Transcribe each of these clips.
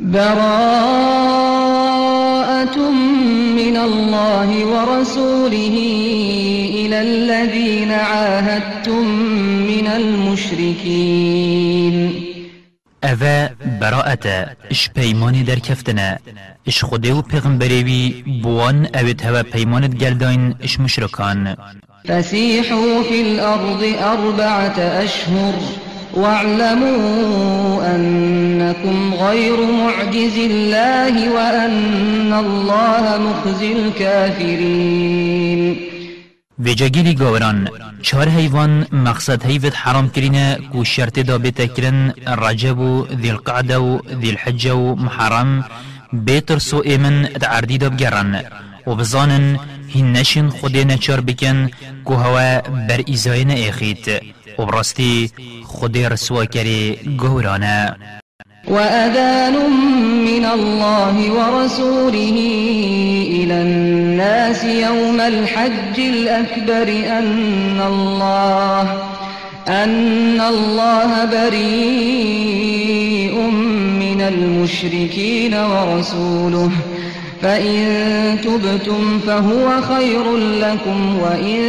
براءة من الله ورسوله إلى الذين عاهدتم من المشركين. اوه براءت إش پیمانی در کفتنه إش خوده و پیغمبریوی بوان اوید هوا پیمانت گلداین اش مشرکان. فسيحوا في الأرض أربعة أشهر. واعلموا أنكم غير معجز الله وأن الله مخزي الكافرين. ویجاگیری گاوران چهار حیوان مقصد حیوت حرام کرینه کو شرط دا بتکرن رجب و ذی القعده و ذی الحجه و محرم بیتر سو ایمن ادعردی دا بگرن و بزانن هین نشین خودی نچار بکن کو هوا بر ایزاین ایخیت و براستی خودی رسوا کری گورانه. وأذان من الله ورسوله إلى الناس يوم الحج الأكبر أن الله أن الله بريء من المشركين ورسوله. فإن تبتم فهو خير لكم وإن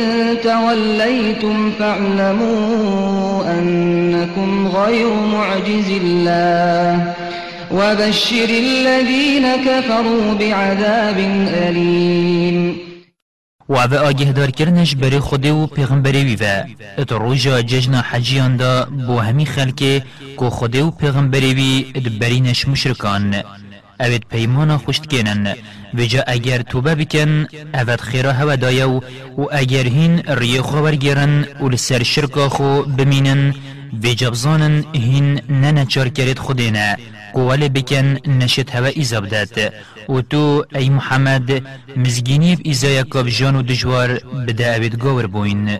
توليتم فاعلموا أنكم غير معجز الله وبشر الذين كفروا بعذاب أليم. و أو آگه دار کرنش بری خود و پیغمبری وی و ات روژا ججنا حجیان دا بو همی خلک کو خود و پیغمبری وی ات برینش مشرکان اوید پیمانا خوشت کنن وجا اگر توبه بکن اوید خیره هوا دایو و اگر هین ریه خبر گیرن و لسر شرکا خو بمینن وجا بزانن هین ننچار کرد خودینا قوال بکن نشت هوا ایزاب داد و تو ای محمد مزگینی ایزای کاب جان و دجوار بده اوید گاور بوین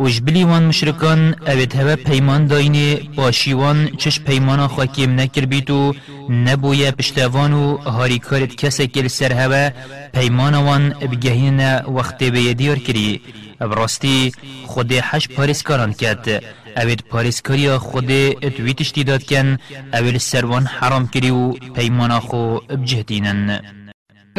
وش بلی وان مشرکان اوید هوا پیمان داینه باشیوان چش پیمانا خاکیم نکر بیتو نبویا پشتوان و هاری کارت کسی کل سر هوا پیمانا وان بگهین وقت بیدیار کری براستی خود حش پاریس کاران کد اوید پاریس کاریا خود اتویتشتی داد کن اوید سروان حرام کری و پیمانا خو بجهدینن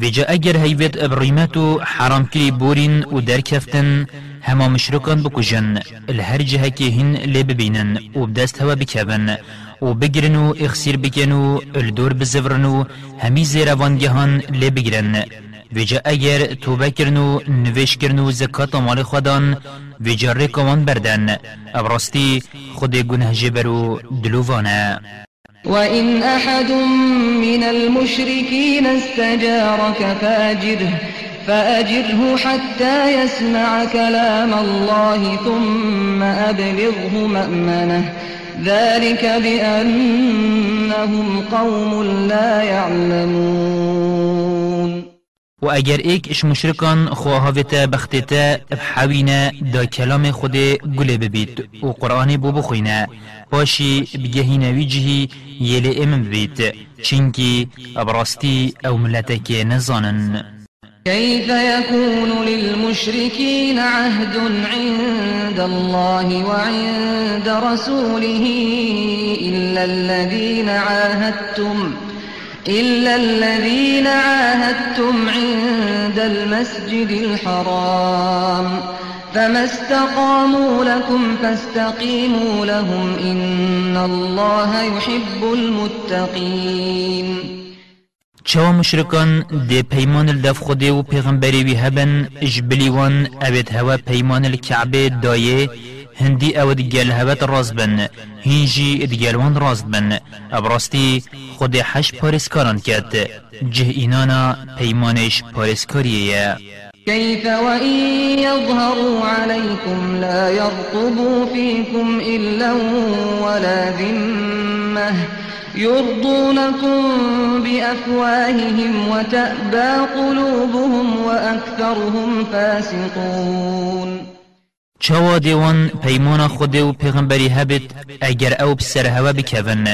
ویجا اگر هیوید ابریمتو حرام کری بورین و درکفتن هما مشرکان بکجن الهر جهه که هن لی ببینن و بدست هوا بکبن و بگرن و اخسیر بکن و الدور بزورن و همی زیروانگهان لی بگرن ویجا اگر توبه کرن و نویش کرن و زکات مال خودان ویجا ریکوان بردن. ابراستی خود گنه جبرو دلووانه. وإن أحد من المشركين استجارك فأجره فأجره حتى يسمع كلام الله ثم أبلغه مأمنه. ذلك بأنهم قوم لا يعلمون. و اگر ایک اش مشرکان خواهاوتا بختتا بحوینا دا کلام خود گله ببید و قرآن بو بخوینه. باشی بگهینوی جهی یلی امم ببید چنکی ابراستی أو ملتک نزانن. كيف يكون للمشركين عهد عند الله وعند رسوله إلا الذين عاهدتم إلا الذين عاهدتم عند المسجد الحرام. فما استقاموا لكم فاستقيموا لهم إن الله يحب المتقين. چوا مشرکان ده پیمان الدف خوده و پیغمبری وی هبن وان اوید هوا پیمان الكعبه دایه هندی أو دگل هوت راز بن هینجی دگل وان راز بن. ابراستی خود حش پارسکاران کد جه اینانا پیمانش پارسکاریه كيف وإن يظهروا عليكم لا يرقبوا فيكم إلا ولا ذمة يرضونكم بأفواههم وتأبى قلوبهم وأكثرهم فاسقون. چاوا دیوان پیمان خود و پیغمبری هبت اگر أو بسر هوا بکون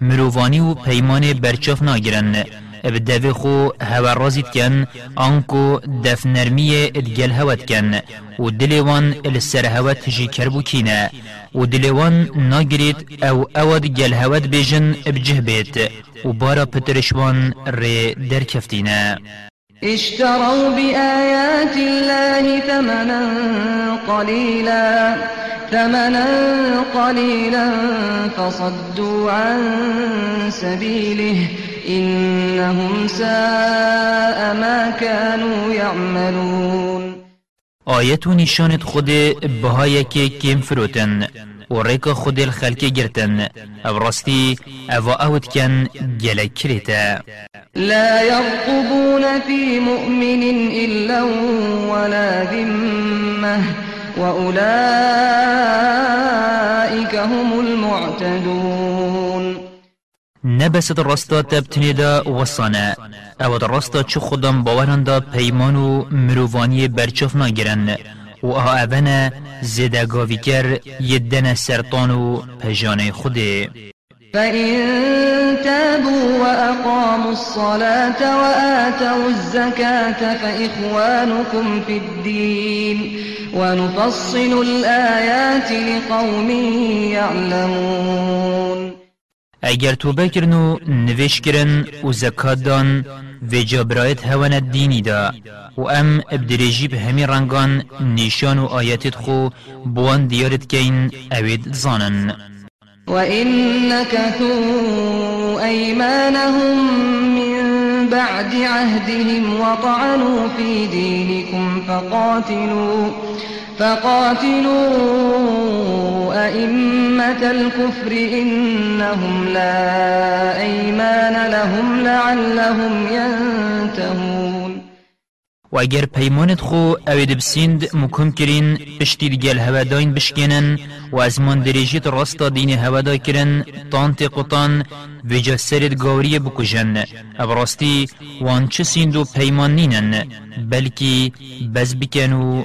مروانی و پیمان برچاف ناگرن. بدوی خو هوا رازید کن آنکو دف نرمی ادگل هوت کن و السر هوت تجی کربو کینه و دلیوان ناگرید أو اود گل هوت بیجن بجه بیت و بارا پترشوان ری در کفتینه اشتروا بآيات الله ثمنا قليلا ثمنا قليلا فصدوا عن سبيله إنهم ساء ما كانوا يعملون. آية نشانت خود بهايك كيم فروتن و ریک خود الخلق گرتن. أو راستی أو اوت کن گلک کریتا. لا يرقبون في مؤمن إلا ولا ذمة وأولئك هم المعتدون. نبست الرسطة تبتني دا وصانا. أو در رسطة چو خودم باوران دا پیمان و مروفانی برچوف ناگرن و آها اونا زدگاوی کر یدن سرطان و پجانه خوده. فإن تابوا وأقاموا الصلاة وآتوا الزكاة فإخوانكم في الدين ونفصل الآيات لقوم يعلمون اگر توبه کرن و نوش کرن و زکات دان و جابرایت هوان دینی دا. و ام ابدریجی به همی رنگان نیشان و آیتت خو بوان دیارت کین اوید زانن. وإن نكثوا أيمانهم من بعد عهدهم وطعنوا في دينكم فقاتلوا. فقاتلوا أئمة الكفر إنهم لا أيمان لهم لعلهم ينتهون. و اگر پیمانت خو اوید بسیند مکم کرین پشتی دیگل هواداین بشکنن و دریجیت راستا دین هوادا کرن تانت قطان و جسرت گاوری بکجن ابراستی وان بز بکن و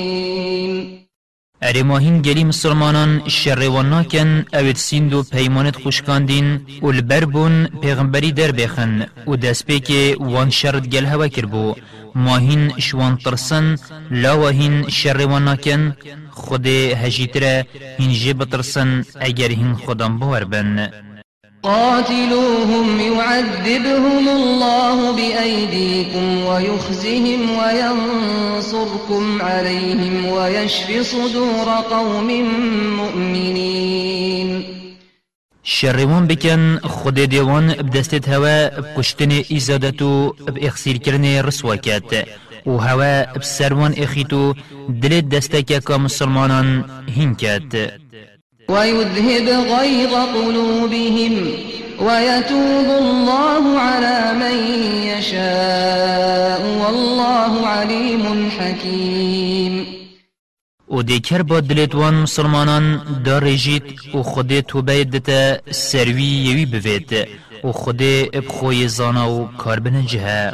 اره ماهین گلی مسلمانان شر ناکن اوید سیند و پیمانت خوشکاندین و البر بون پیغمبری در بخن و دست که وان شرد گل هوا کربو ماهین شوان ترسن لا وهین شر ناکن خود هجیتره هین جب ترسن اگر هین خودم باور بن قاتلوهم يعذبهم الله بأيديكم ويخزهم وينصركم عليهم ويشف صدور قوم مؤمنين. شروان بکن خود دیوان بدستت هوا بکشتن ایزادتو باخسیر کرن رسوا کت و هوا بسروان اخیتو دل دستک که مسلمانان هین کت ويذهب غيظ قلوبهم ويتوب الله على من يشاء والله عليم حكيم. و دیکر با دلت وان مسلمانان دار رجیت و خود توبه دتا سروی یوی بوید و خود بخوی زانا و کار بنجه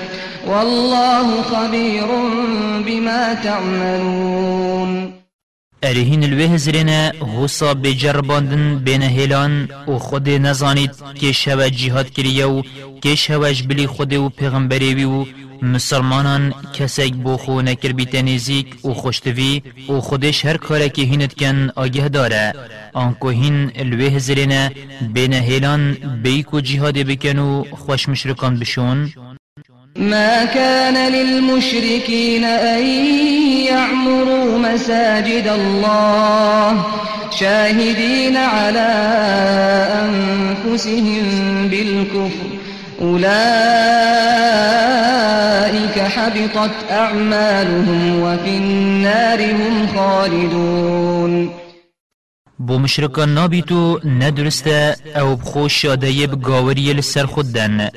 والله خبير بما تعملون. ارهین الوه زرینه حسا بجرباندن بین هیلان و خود نزانید که شوه جهاد کریه و که شوهش بلی خود و پیغمبری و مسلمانان کسیک بو خو نکر بیت نزیک و خوشتوی و خودش هر کاره که هینت کن آگه داره. آنکو هین الوه زرینه بین هیلان بیک جهاد بکن و خوش مشرکان بشون. ما كان للمشركين أن يعمروا مساجد الله شاهدين على أنفسهم بالكفر. أولئك حبطت أعمالهم وفي النار هم خالدون. بو مشرکان نابیتو ندرسته أو بخوش شاده بگاوری لسر خودن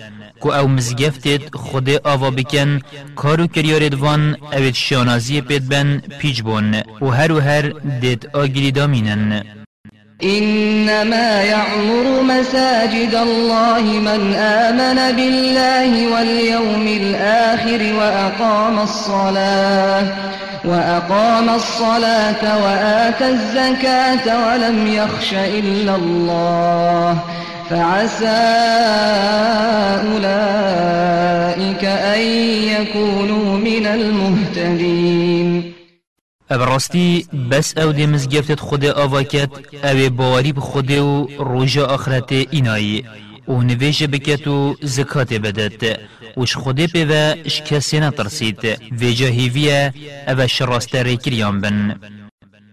کو أو مزگفتت خود آوا بکن کارو کریارد وان اوید شانازی پید بن پیج بون و هر و هر دید آگیری دامینن. إنما يعمر مساجد الله من آمن بالله واليوم الآخر وأقام الصلاة وأقام الصلاة وآتى الزكاة ولم يخش إلا الله. فعسى أولئك أن يكونوا من المهتدين. ابراستی بس أو دی مزگفتت خود آواکت أو باوری به خود و روژ آخرت اینایی و نویش بکت و زکات بدد وش خود پی و اش کسی نترسید و جاهیویه أو شراست ریکریان بن.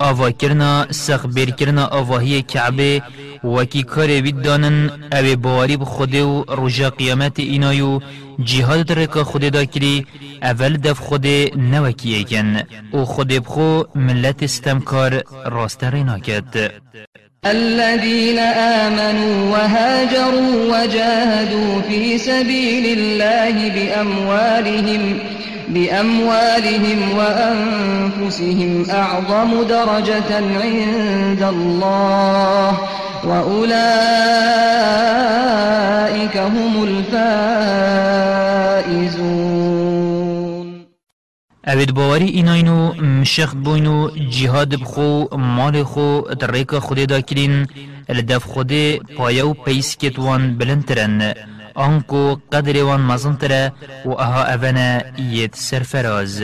آوا کرنا سخ بیر کرنا آواهی کعبه وکی کار وید دانن او بواری بخود و رجا قیامت اینایو جهاد درکا خود دا کری اول دف خود نوکی کن. و خود بخو ملت استمکار راست رینا کد الذين آمنوا وهاجروا وجاهدوا في سبيل الله بأموالهم بأموالهم وأنفسهم أعظم درجة عند الله وأولئك هم الفائزون. اوید باوری ایناینو مشخ بوینو جهاد بخو مال خو تریک خود دا کرین لدف خود کتوان بلندترن. آنکو قدر وان مزن تره و أها اونا یت سرفراز.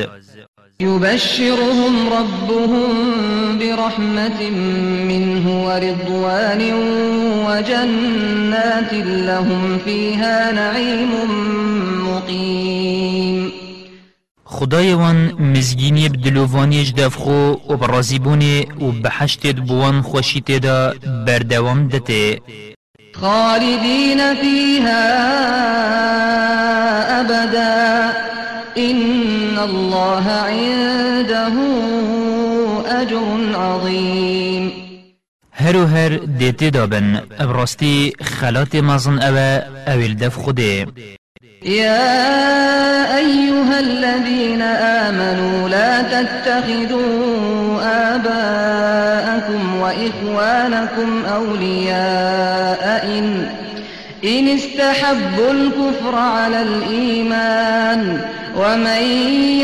يبشرهم ربهم برحمة منه ورضوان وجنات لهم فيها نعيم مقيم خدای وان مزگینی بدلووانی جدف خو و برازیبونی و بحشت بوان خوشیت دا بردوام دته. خالدين فيها أبدا. إن الله عنده أجر عظيم. هر هر دیتی دابن ابراستی خلات مزن اوه اویل دف خوده. يا أيها الذين آمنوا لا تتخذوا آباءكم وإخوانكم أولياء إن, إن استحبوا الكفر على الإيمان ومن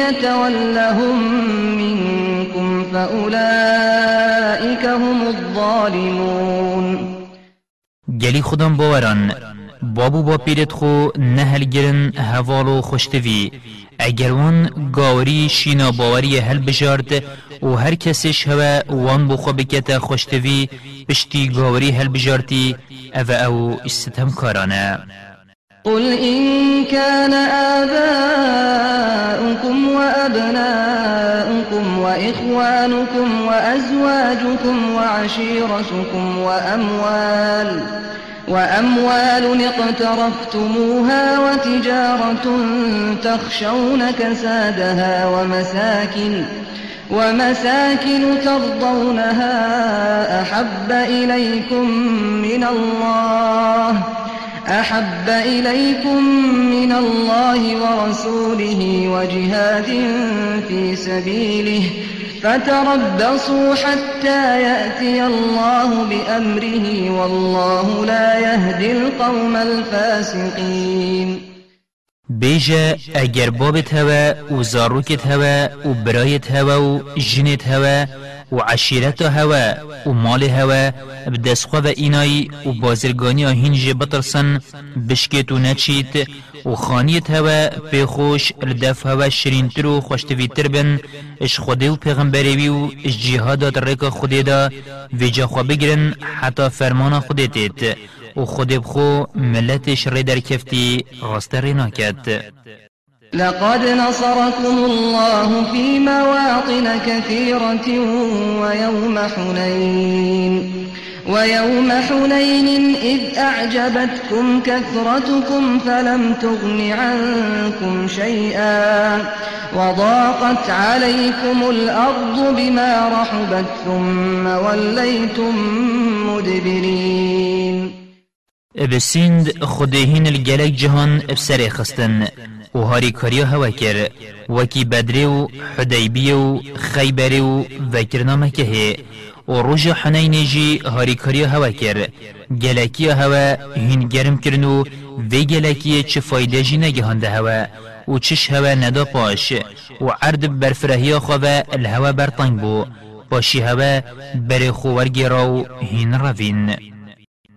يتولهم منكم فأولئك هم الظالمون. گلی خودم باوران بابو با پیرت خو نهل گرن هوالو خوشتوی. اگر وان گاوری شینا باوری هل بجارد و هر کسش هوا وان بو خو بکت خوشتوی پشتی گاوری هل بجارتی أو أو استتهم کارانه. قل إن كان آباؤكم وأبناؤكم وإخوانكم وأزواجكم وعشيرتكم وأموال وأموال اقترفتموها وتجارة تخشون كسادها ومساكن ومساكن ترضونها أحب إليكم من الله أحب إليكم من الله ورسوله وجهاد في سبيله فتربصوا حتى يأتي الله بأمره والله لا يهدي القوم الفاسقين. بيجا اگر بابت هوا و زاروكت هوا و برايت هوا و جنت هوا و عشیرت هوا و مال هوا بدست و اینایی و بازرگانی هینج بطرسن بشکت و نچیت و خانیت هوا پیخوش ردف هوا شرینتر و خوشتویتر بن اش خوده و پیغمبروی و اش جهادات ریک خوده دا ویجا خوا بگرن حتی فرمان خوده تیت. و خود بخو ملتش ری در کفتی راست رینا کد لقد نصركم الله في مواطن كثيرة ويوم حنين ويوم حنين إذ أعجبتكم كثرتكم فلم تغن عنكم شيئا وضاقت عليكم الأرض بما رحبت ثم وليتم مدبرين. بسند خدهين الجلك جهان بسر خستن و هاری کاریا هوا کر وکی بدری و حدیبی و خیبری و وکرنا مکه و روژ حنین جی هاری کاریا هوا کر گلکی هوا هین گرم کرنو. وی گلکی چه فایده جی نگهانده هوا. و چش هوا ندا پاش. و عرد برفرهی خواه الهوا برطنگ بو. باشی هوا بر خوارگی راو هین روین.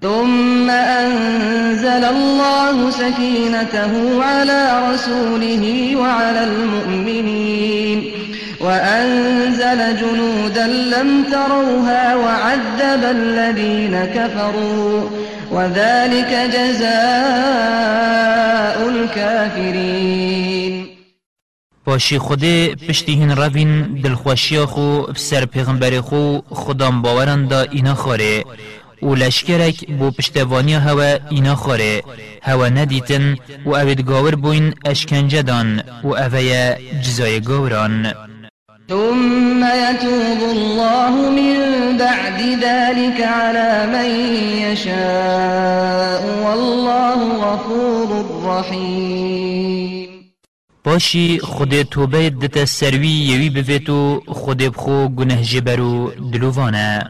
ثم أنزل الله سكينته على رسوله وعلى المؤمنين وأنزل جنودا لم تروها وعذب الذين كفروا وذلك جزاء الكافرين. باشی خود پشتی هین روین دلخوشی خو بسر پیغمبر خو خودم باورن دا اینا خاره. و لشکرک بو پشتوانی هوا اینا خوره. هوا ندیتن و اوید گاور بوین اشکنجه دان و اویا جزای گاوران ثم يتوب الله من بعد ذلك على من يشاء والله غفور رحيم باشی خود توبه دت سروی یوی بویتو خود بخو گنه جبرو دلووانه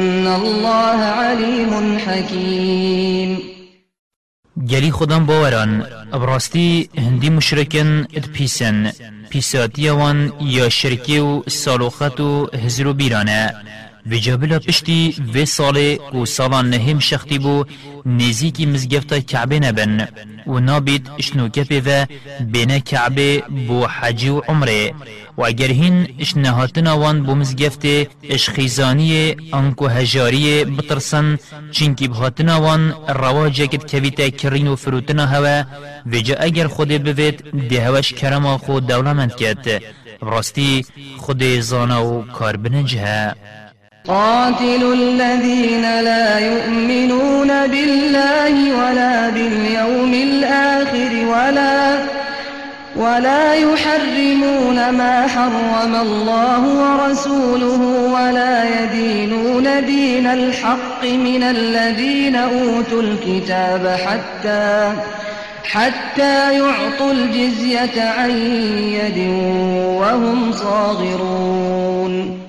الله عليم حكيم. گلی خودم باوران. ابراستی هندی مشرکن اد پیسن. پیساتی وان یا شرکی و سالوخت و هزر و و جابلا پشتی و سال و سالان نهم شختی بو نزیکی مزگفتا کعبه نبن و نابید اشنوکه و بین کعبه بو حجی و عمره و اگر هین اشنهاتنا وان بو مزگفت اشخیزانی انکو هجاری بطرسن چینکی بهاتنا وان رواجه کت کویتا کرین و فروتنا هوا و جا اگر خود بوید ده کرما خود دولمند کت راستی خود زانا و کار بنجه قاتلوا الذين لا يؤمنون بالله ولا باليوم الآخر ولا ولا يحرمون ما حرم الله ورسوله ولا يدينون دين الحق من الذين أوتوا الكتاب حتى حتى يعطوا الجزية عن يد وهم صاغرون.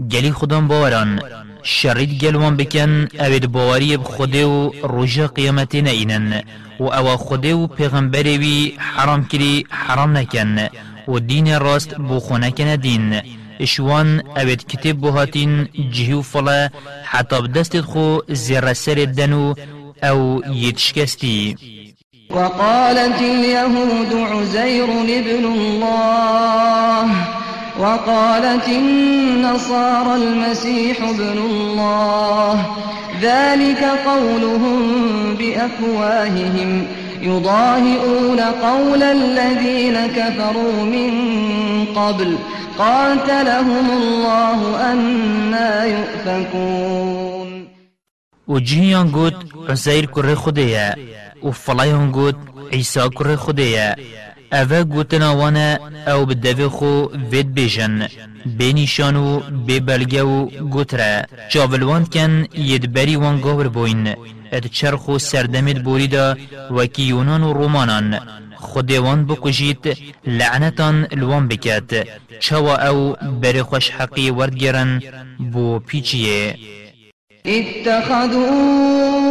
گلی خودم باوران شرید گلوان بکن اوید باوری بخوده و روژا قیامتی نینن. و أو خوده و پیغمبری وی حرام کری حرام نکن. و دین راست بو خونکن دین. اشوان اوید کتب بهاتین جهو فلا حتی بدست خو زیر سر دنو أو يتشكستي وقالت اليهود عزير ابن الله. وقالت النصارى المسيح ابن الله. ذلك قولهم بأفواههم. يضاهئون قول الذين كفروا من قبل. قاتلهم الله أنا يؤفكون. وجهيان قد عزير كره خديا وفلايان قد عيسى كره خديا اوه گوتنا وانا او بدوی خو وید بیجن بینیشان و ببلگه و گوتره چاولوان کن یدبری وان گاور بوین اد چرخ و سردمید بوریدا وکی یونان و رومانان خودوان بکجیت لعنتان الوان بکت چوا او بری خوش حقی وردگرن بو پیچیه اتخذوا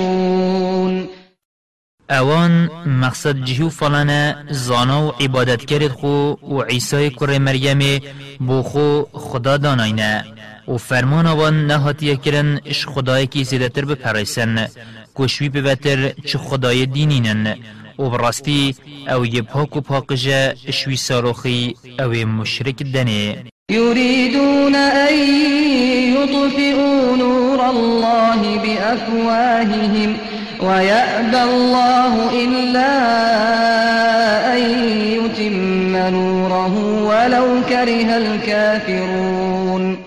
يشركون اوان مقصد جهو فلانا زانا و عبادت کرد خو و عیسی کر مریم بو خو خدا داناینه. و فرمان آوان نهاتیه کرن اش خدای کی زیدتر بپرسن کشوی ببتر چه خدای دینینن. و براستی او یه پاک و پاکجه اشوی ساروخی او مشرک دنه. يريدون أن يطفئوا نور الله بأفواههم ويأبى الله إلا أن يتم نوره ولو كره الكافرون.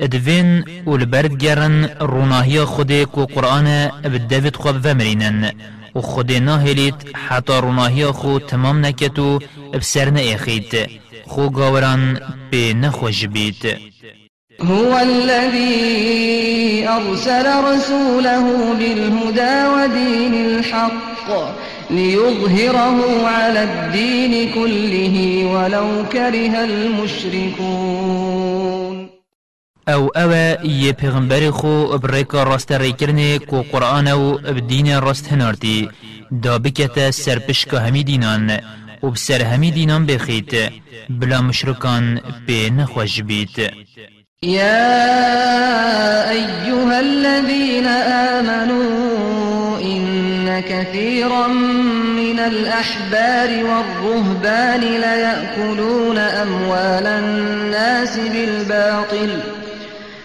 ادفين والبرد جرن روناهي خودي كو قرآن بدفت خواب ومرينن و خود ناهلید حتی روناهی خو تمام نکتو بسر نئخید خو گاوران به نخوش بید هو الذي أرسل رسوله بالهدى ودين الحق ليظهره على الدين كله ولو كره المشركون. أو أو یه پیغمبر خو بريكا راست ریکرنه کو قرآن أو بدین راست هنارتی دا بکت سرپش که همی دینان و بسر همی دینان بخیت بلا مشرکان به نخوش بید يا أيها الذين آمنوا إن كثيرا من الأحبار والرهبان ليأكلون أموال الناس بالباطل.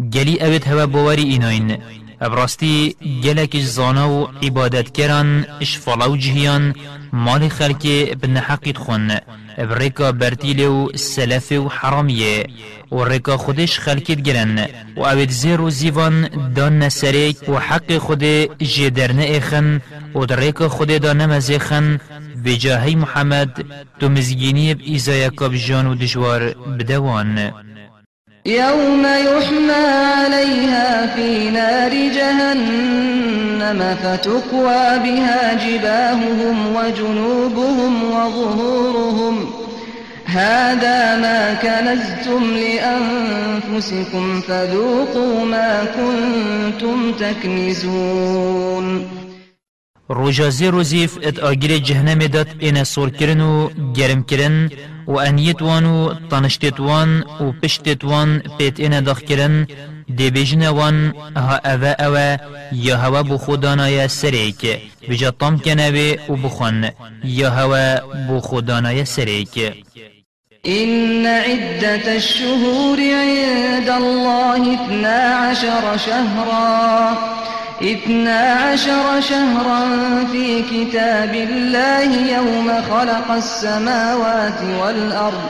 گلی اوید هوا باوری ایناین ابراستی گلک زانا و عبادت کران اش فلاو جهیان مال خلک بن حقیت خون. ابريكا برتيلي و سلف و حراميه و ريكا خودش خلقت گرن. و اوید زیر و زیوان دان نسریک و حق خود جدرن اخن. و در ريكا خود دان نمزخن بجاهي محمد تو مزگینی بإيزايا كابجان و دجوار بدوان. يوم يحمى عليها في نار جهنم فتكوى بها جباههم وجنوبهم وظهورهم. هذا ما كنزتم لأنفسكم فذوقوا ما كنتم تكنزون. روژا زی روزیف ات آگیر جهنم داد این سور کرن و گرم کرن. و انیت وان و تنشتت وان و پشتت وان پیت این داخ کرن دی بیجن وان ها اوه اوه یا هوا بو خودانای سریک بجا طام کنوه و بخون یا هوا بو خودانای سریک إن عدة الشهور عند الله اثنا عشر شهرا. اثنا عشر شهرا في كتاب الله يوم خلق السماوات والأرض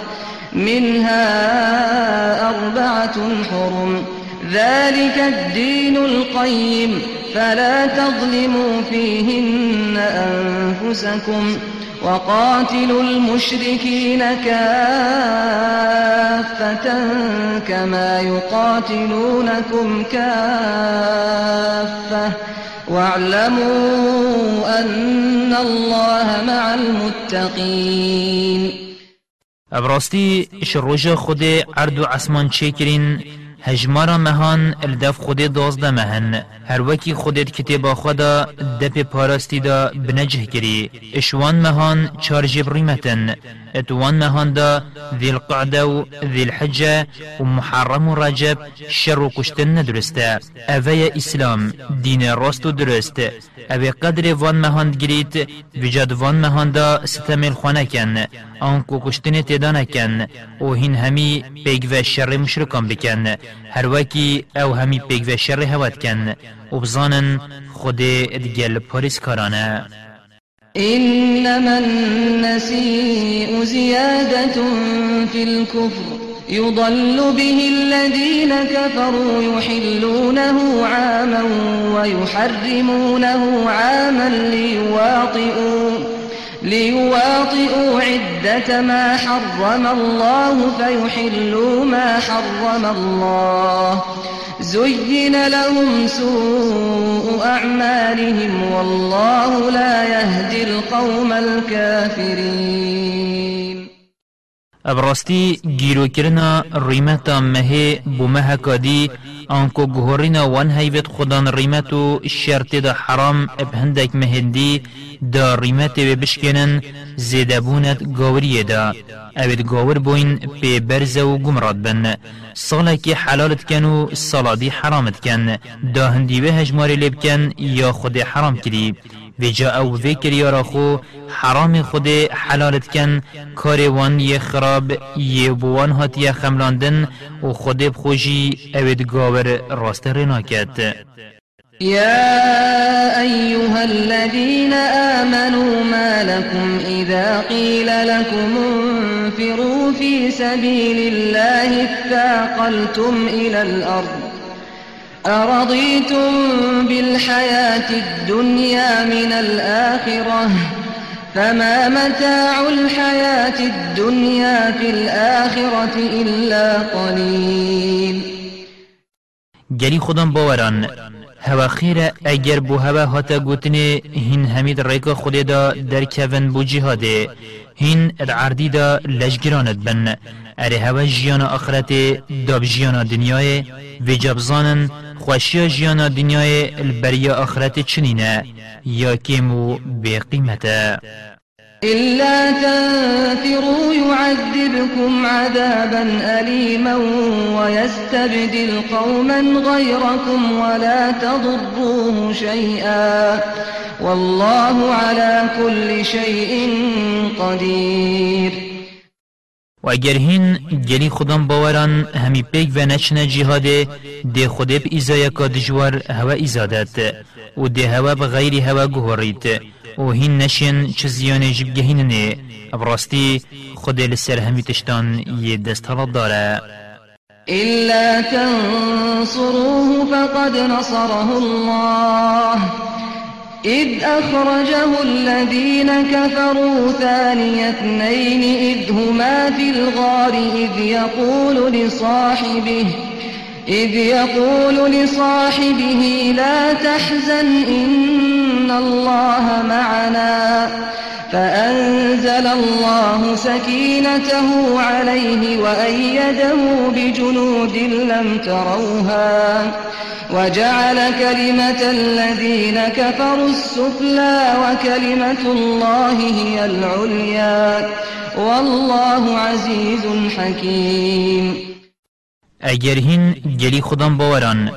منها أربعة حرم. ذلك الدين القيم فلا تظلموا فيهن أنفسكم. وقاتلوا المشركين كافة كما يقاتلونكم كافة. واعلموا أن الله مع المتقين. ابراستی شروج خود عرض و عسمان چکرین هجمارا مهان الدف خود دازده مهن هر وکی خودت کتابا خدا دپ پاراستی دا بنجه کری اشوان مهان چار جب ریمتن. اتوان مهان دا ذي القعدة ذي الحجة و محرم و رجب شر و کشتن ندرسته. اوه إسلام دین راست درست اوه قدر وان مهان گرید وجد وان مهان دا ستمل خانه کن آنکو کشتن تدانه کن و هین همی پیگ و شر مشرکان بکن. هر وکی أو همی پیگ و شر هوت کن و بزانن خود ادگل پاریس کارانه إنما النسيء زيادة في الكفر. يضل به الذين كفروا يحلونه عاما ويحرمونه عاما ليواطئوا ليواطئوا عدة ما حرم الله فيحلوا ما حرم الله. زين لهم سوء أعمالهم والله لا يهدي القوم الكافرين. ابراستی گیرو کرنا ریمتا مه بومه کادی آنکو گهورینا وان هیوت خدان ریمتو شرط دا حرام ابهندک مهندی دا ریمت و بشکنن زیدبونت گاوریه دا اوید گاور بوین پی برز و گمراد بن. سالا که حلالت کن و سالا دی حرامت کن دا هندی و هجماری لیب کن یا خود حرام کری و جا أو ذکر یارا خو حرام خود حلالت کن. کار وان یه خراب یه بوان هات یه خملاندن و خود بخوشی اوید گاور راست رناکت. يا أيها الذين آمنوا ما لكم إذا قيل لكم انفروا في سبيل الله اثاقلتم إلى الأرض. أرضيتم بالحياة الدنيا من الآخرة؟ فما متاع الحياة الدنيا في الآخرة إلا قليل. گری خودم باوران هوا خیره اگر بو هوا هاتا گوتنه هین همید ریکا خود دا در کون بو جهاده هین العردی دا لجگراند بن. اره هوا جیان آخرت داب جیان دنیای و جبزانن خوشی جیان دنیای البریا آخرت چنینه. یا کمو بی قیمته. إلا تنفروا يعذبكم عذابا أليما ويستبدل قوما غيركم ولا تضروه شيئا والله على كل شيء قدير. و اگر هین گلی خودم باوران همی پیک و نچنه جهاده ده خوده به ایزای که دجوار هوا ایزادت و ده هوا بغیر هوا گوهرید. و هین نشین چه زیانه جب گهیننه ابراستی خود لسر همی تشتان یه دست حالت داره. إلا تنصروه فقد نصره الله. إذ أخرجه الذين كفروا ثاني اثنين إذ هما في الغار إذ يقول لصاحبه إذ يقول لصاحبه لا تحزن إن الله معنا. فأنزل الله سكينته عليه وأيده بجنود لم تروها. وجعل كلمة الذين كفروا السفلى وكلمة الله هي العليا. والله عزيز حكيم. اگر هین گلی خودم باوران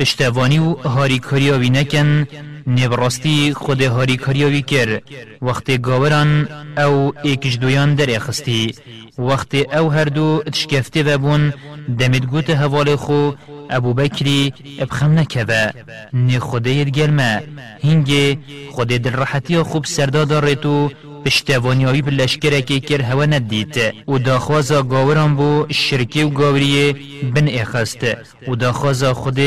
پشتوانی و هاری کریاوی نکن نبراستی خود هاری کریاوی کر. وقت گاوران او ایکش دویان در اخستی وقت او هر دو تشکفته ببون دمت گوت حوال خو ابو بکری ابخم نکوه. نی خوده گلمه هنگه خود دل راحتی خوب سردا دارتو پشتوانیایی به لشکره که کر هوا ندید و داخوازا گاوران بو شرکی و گاوریه بن اخست و داخوازا خود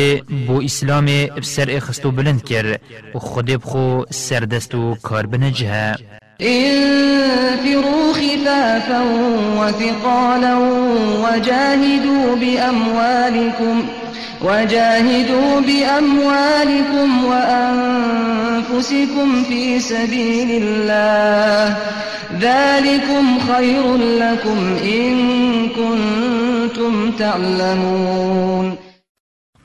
بو اسلام بسر اخست و بلند کر و خود بخو سردست و کار بنجه انفروا خفافا وثقالا وجاهدوا بأموالكم. وجاهدوا بأموالكم وأنفسكم في سبيل الله. ذلكم خير لكم إن كنتم تعلمون.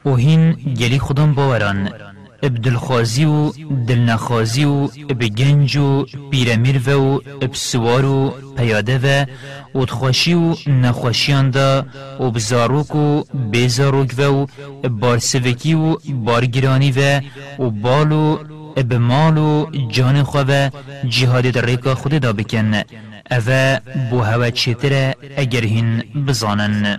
وهين جلي خدام باوران ابدلخوازی و دلنخوازی و بگنج و پیرمیر و بسوار و پیاده و ودخوشی و نخوشیان دا و بزاروک و بیزاروک و بارسوکی و بارگرانی و و بال و بمال و جان خو و جهاد در ریکا خود دا بکن. اوه بو هوا چیتره اگر هین بزانن.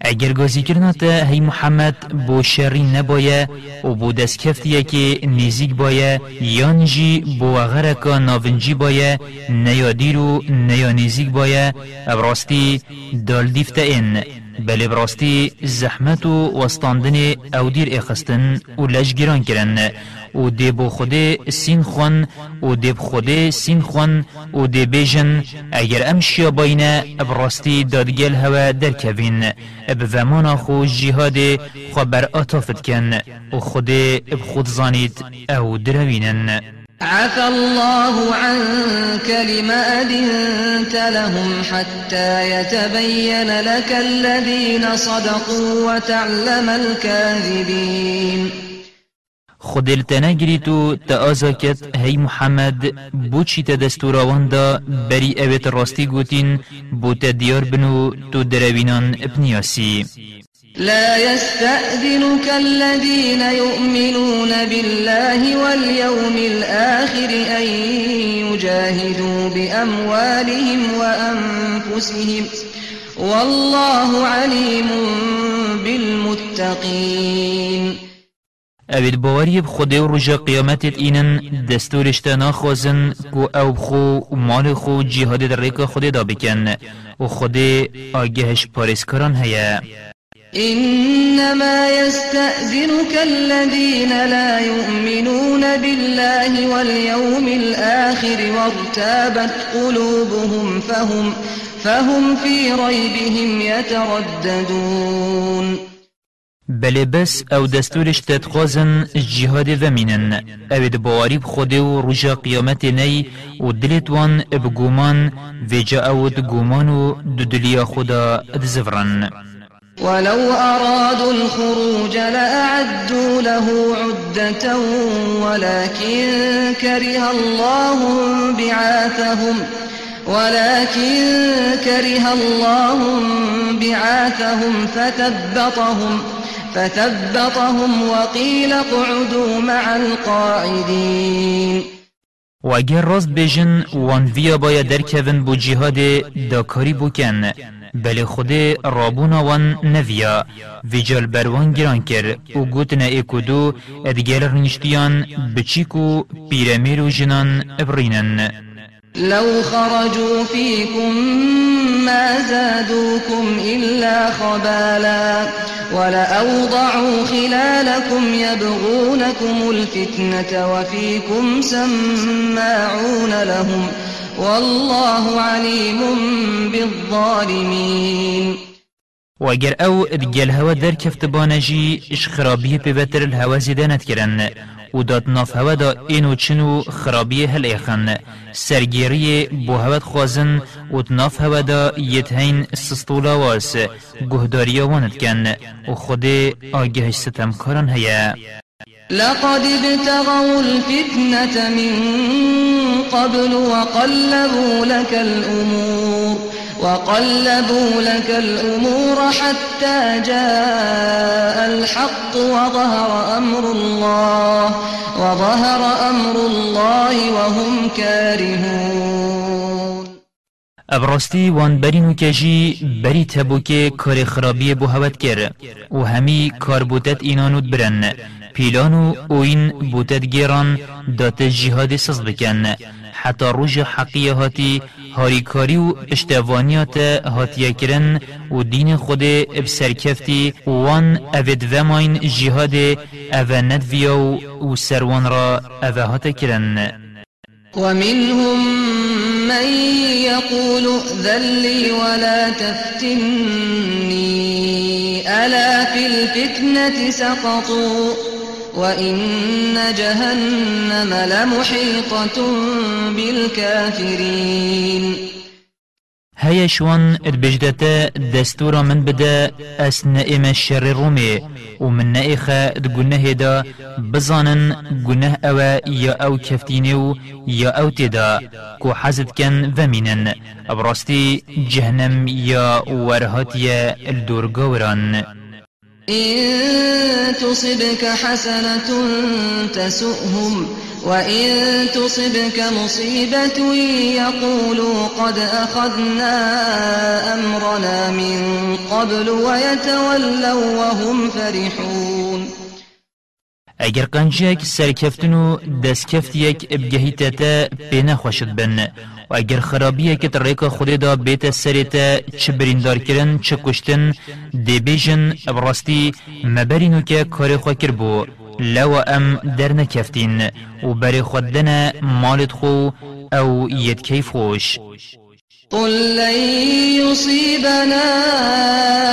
اگر گازی کرنا تا هی محمد بو شری نبایه و بو دست کفتیه که نزیک بایه یا نجی بو غرکا ناونجی بایه نیا دیرو نیا نزیک بایه. ابراستی دال دیفته این. بله براستی زحمت و وستاندن او دیر اخستن و لجگیران کرن. و دی بو خود سین خون و دی خود سین خون و دی بیجن اگر امشیا باینه براستی دادگل هوا در کوین اب زمان خو جهاد خو بر آتافت کن. و خود اب خود زانید أو دروینن. عفى الله عنك لما أذنت لهم حتى يتبين لك الذين صدقوا وتعلم الكاذبين. خودل تنگری تو تا کت هی محمد بو چی تا دستوراوان دا بری اویت راستی گوتین بو تا دیار بنو تو دروینان ابنیاسی لا يستأذنك الذين يؤمنون بالله واليوم الآخر أن يجاهدوا بأموالهم وأنفسهم. والله عليم بالمتقين. اوید باوری بخوده و رجا قیامتت اینن دستورش تا خوزن کو أو بخو مال خو جهاد در ریک خود دا بکن و خود آگهش پارسکران هیا إنما يستأذنك الذين لا يؤمنون بالله واليوم الآخر وارتابت قلوبهم فهم, فهم في ريبهم يترددون. بله بس أو دستورش تتخوزن جهاد ومینن أو دبواری بخوده و رجا قیامت نی و دلت وان بگومان ویجا أو دگومان و ددلیا خدا ادزفرن ولو أرادوا الخروج لأعدوا له عدة ولكن كره الله بعاثهم ولكن كره الله بعاثهم فثبطهم فثبطهم وقيل اقعدوا مع القاعدين. و اگر راست بیجن وان ویا باید درکون بو جهاد داکاری بکن بل خود رابونا وان نویا. ویجال بروان گران کر. و گوتنا ایکودو ادگل رنشتیان بچیکو پیرمیر و جنان ابرینن. لو خرجوا فيكم ما زادوكم إلا خبالا ولأوضعوا خلالكم يبغونكم الفتنة وفيكم سماعون لهم والله عليم بالظالمين. و اگر أو ادگل هوا در کفت بانجی اش خرابیه پیوتر الهوا زیده ندکرن و داد ناف هوا دا اینو چنو خرابیه هل ایخن. سرگیری بو هوت خوازن و ناف هوا دا یتهین سستولا واس گهداری واند کن. و خود آگهش ستمکارن هیا لقد ابتغوا الفتنة من قبل وقلبوا لك الأمور. وقلبوا لك الأمور حتى جاء الحق وظهر أمر الله وظهر أمر الله وهم كارهون. ابراستی وان برینو کجی بری تبوکه کار خرابی بو هوت کر و همی کار بودت اینانود برن. پیلانو اوین بودت گیران دات جهاد سز بکن حتی روژ حقیه هاتی هاریکاری و اشتوانیات هاتیه کرن و دین خود بسرکفتی وان اوید وماین جهاد اوه ندویا و سروان را اوه هات کرن ومنهم من يقول ائذن لي ولا تفتني ألا في الفتنة سقطوا. وإن جهنم لمحيطة بالكافرين هيا شوان البجدتا دستورا من بدا أسنائم الشر الرومي ومن نائخة دقنه هدا بزانن قنه أوا يا أو كفتينيو يا أو تدا كو حزد كان فمينن. أبرستي جهنم يا ورهات يا الدورغوران إن تصبك حسنة تسؤهم وإن تصبك مصيبة يقولوا قد أخذنا أمرنا من قبل ويتولوا وهم فرحون. اگر قنجیک سرکفتن و دستکفتیک بگهیتتا بین خوشد بن. و اگر خرابیه که طریق خود دا بیت سریتا چه بریندار کرن چه کشتن دی بیجن براستی مبرینو که کار خوا کر بو. لو ام در نکفتین و بری خودنا مالت خو أو ید کیف خوش. قل لن يصيبنا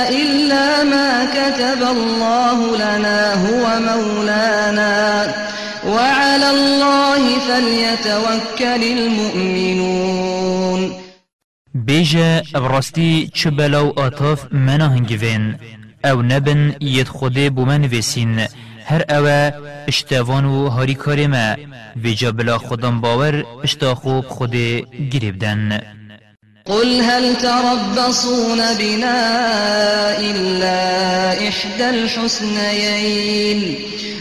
إلا ما كتب الله لنا هو مولانا. وعلى الله فليتوكل المؤمنون. بيجا أبرستي چبلو آتاف منا هنگوين أو نبن يد خوده بومن وسين هر اوه اشتوان و هاری کار ما. ویجا بلا خودم باور اشتا خوب خود گریبدن قل هل تربصون بنا إلا إحدى الحسنيين؟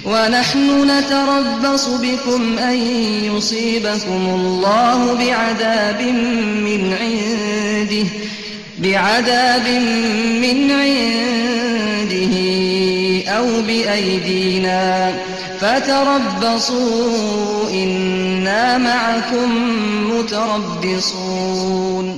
ونحن نتربص بكم أن يصيبكم الله بعذاب من عنده بعذاب من عنده أو بأيدينا. فتربصوا إنا معكم متربصون.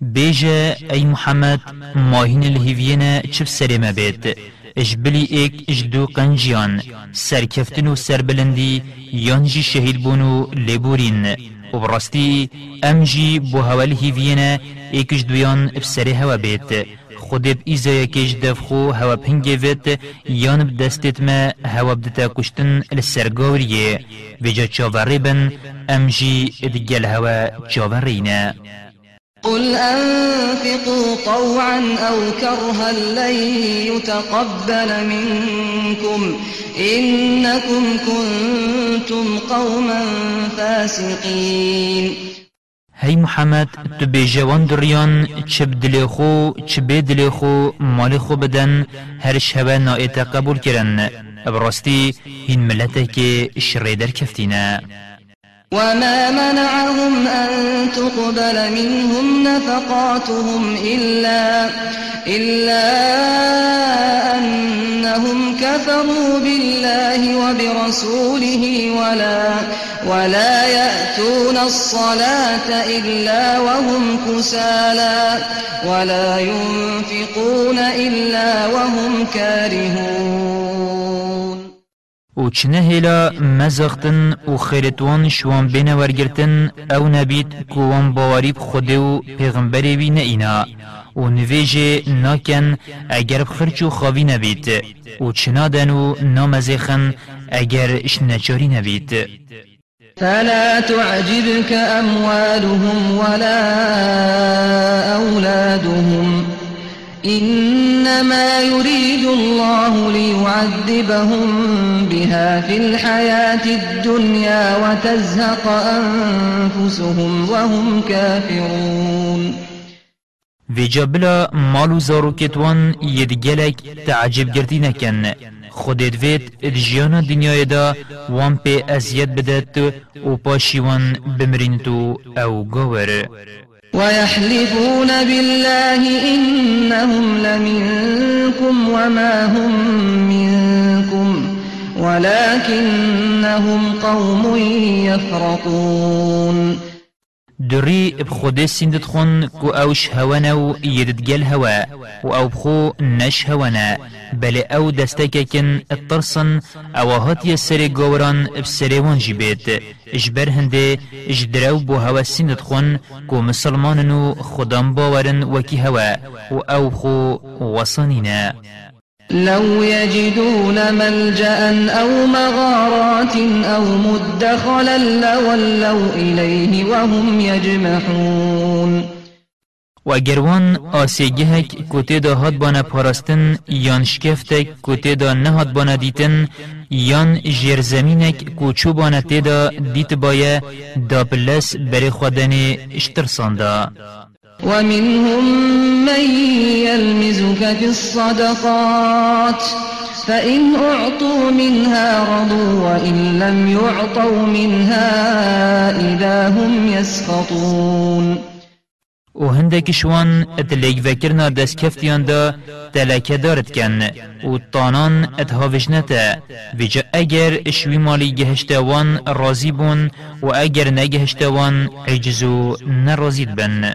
بيجا أي محمد ماهين الهيفينا چف سرما بيت. اجبلي ايك اجدو قنجيان سركفتن و سربلندي يانجي شهيد بونو لبورين وبرستي أمجي بو هوا الهيفينا ايك اجدويان بسري هوا بيت. خودب ایزای کش دفخو هوا پنگه وید یان بدستت ما هوا بدتا کشتن لسرگاوریه وجا چاوری بن أمجي ادگل هوا چاورینه قل أنفقوا طوعا أو كرها لن يتقبل منكم إنكم كنتم قوما فاسقين. هی محمد تو بیجوان دریان چه بدلی خو چه بدلی خو مال خو بدن هر شبه نائت قبول کرن. براستی این ملته که شریدر کفتینه. وما منعهم أن تقبل منهم نفقاتهم إلا إلا أنهم كفروا بالله وبرسوله ولا ولا يأتون الصلاة إلا وهم كسالى ولا ينفقون إلا وهم كارهون. و چنه هیلا مزاختن و خیرتوان شوان بین ورگرتن او نبید کوان باوری خوده و پیغمبری بی اینا و نویجه ناکن اگر بخرچ و خاوی نبید و چنادن و نامزیخن اگر اش نچاری نبید فلا تعجبك أموالهم ولا أولادهم إنما يريد الله ليعذبهم بها في الحياة الدنيا وتزهق أنفسهم وهم كافرون. ویجا بلا مالو زاروکتوان یدگلک تعجب گردی نکن. خودت وید جیانا دنیای دا وان پی ازید بدت و پاشیوان بمرین أو گور ويحلفون بالله إنهم لمنكم وما هم منكم ولكنهم قوم يفرقون دری بخود سندت خون کو اوش هوانا و يددگل هوا و أو بخو نش هوانا. بل أو دستککن الترسن أو هات يسر گوران بسريوان جيبت اجبر هنده اجدرو بو هوا سندت خون کو مسلماننو خدام باورن وكي هوا و أو بخو وصانينا. لو يجدون ملجأ أو مغارات أو مدخلا لولوا إليه وهم يجمحون. و اگروان آسیگهک کتی دا هاد بانا پارستن یان شکفتک کتی دا نهاد بانا دیتن یان جرزمینک کوچو بانا تیدا دیت بایه دا پلس بری خودن اشترساندا ومنهم من يلمزك في الصدقات فإن أعطوا منها رضوا وإن لم يعطوا منها إذا هم يسخطون. و هندك شوان اتلیگ وکرنا دست کفتیان دا تلکه دارد کن. و طانان اتهاوش نتا. ویجا اگر شوی مالی گهشتوان رازی بون و اگر نگهشتوان عجزو نرازید بن.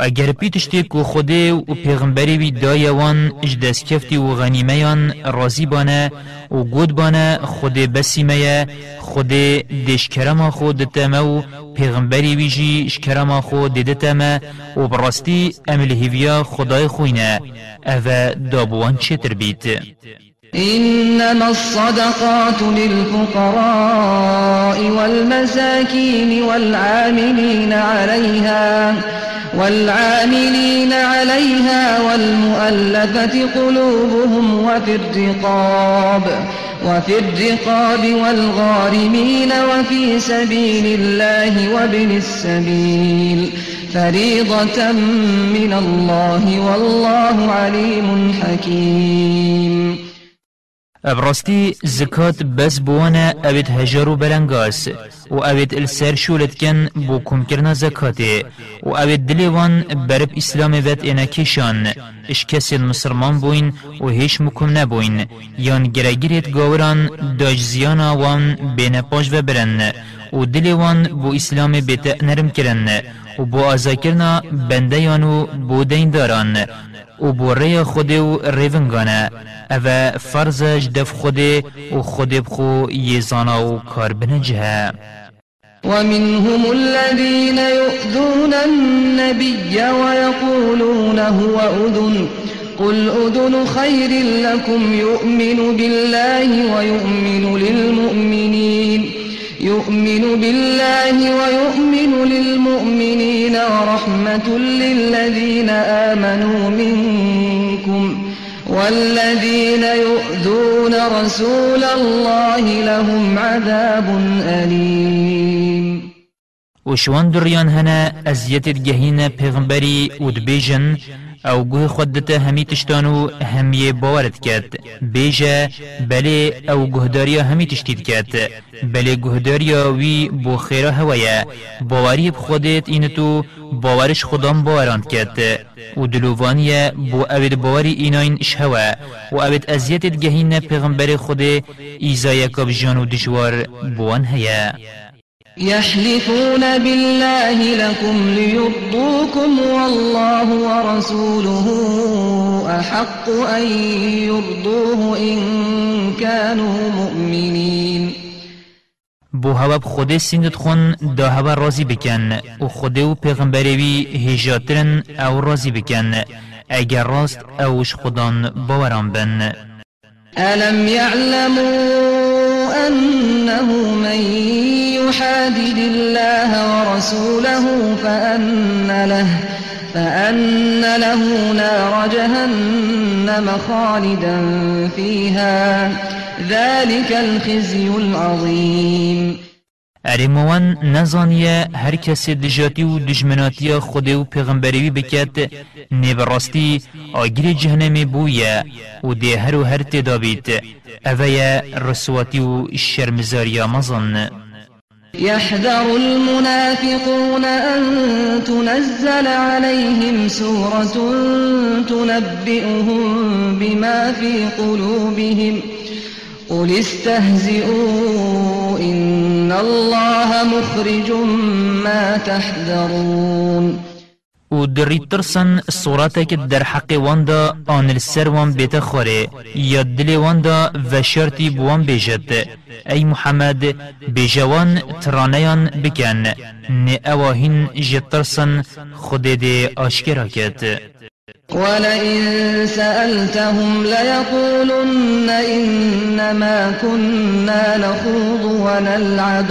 اگر پیتشتی کو خوده و پیغمبری بی دایوان اجدس کفتی و غنیمیان رازی بانه و گود بانه خوده بسیمه خوده دشکرما خود تمه و پیغمبری بیجی شکرما خود دیدتمه و براستی امل هیویا خدای خوینه. اوه دابوان چتر بیت. إنما الصدقات للفقراء والمساكين والعاملين عليها والعاملين عليها والمؤلفة قلوبهم وفي الرقاب وفي الرقاب والغارمين وفي سبيل الله وابن السبيل. فريضة من الله والله عليم حكيم. ابراستی زکات بس بوانا اوید هجارو بلنگاس. و اوید السر شولت کن بو کم زکاته و اوید دلیوان برب اسلام وید اینا کشان. اش کسی مسلمان بوین و هیچ مکم نبوین. یان گرگیریت گاوران داج زیانا وان بین پاش و برن. و دلیوان بو اسلام بیت نرم کرن. و بو آزاکرنا بنده یانو بو دین داران و بو ری خود و ریونگانه أو فرزش دف خود و خود بخو یزانا و کار بنجه ومنهم الذين يؤذون النبي ويقولون هو أذن. قل أذن خير لكم يؤمن بالله ويؤمن للمؤمنين. يؤمن بالله ويؤمن للمؤمنين ورحمة للذين آمنوا منكم والذين يؤذون رسول الله لهم عذاب أليم. وشوان دريان هنا أزيت الجهين پیغمبري ودبيجن او گوه خودتا همی تشتانو همی باورت کد بیجا بله او گهداریا همی تشتید کد بله گهداریا وی بو خیره هویا باوری بخودت اینتو باورش خودم باوراند کد و دلووانیه بو اوید باوری ایناین اش هوا و اوید ازیتت گهین پیغمبر خود ایزای کب و دجوار بوان هیا يحلفون بالله لكم ليرضوكم والله ورسوله أحق أن يرضوه إن كانوا مؤمنين. بو هوا خود سندت خون دا هوا رازی بکن و خود و پیغمبروی هجاترن أو رازی بکن. اگر راست اوش خودان باوران بن. ألم يعلموا أنه من يحادد الله ورسوله فأن له فأن له نار جهنم خالدا فيها. ذلك الخزي العظيم. ارموان نزانیه هر کسی دجاتی و دجمناتی خود و پیغمبری بکت. نبراستی آگیر جهنم بویه و ده هر و هر تدابیت. اوه رسواتی و شرمزاری مزن يحذر المنافقون أن تنزل عليهم سورة تنبئهم بما في قلوبهم. قل استهزئوا إن الله مخرج ما تحذرون. و دری ترسن صورتك در حق واندا آن السر وان بیت خوره یا دل واندا و شرطی بوان بیجد ای محمد بجوان ترانیان بکن نه اواهین جترسن خود ده آشکرا کد ولئن سألتهم ليقولن إنما كنا نخوض ونلعب.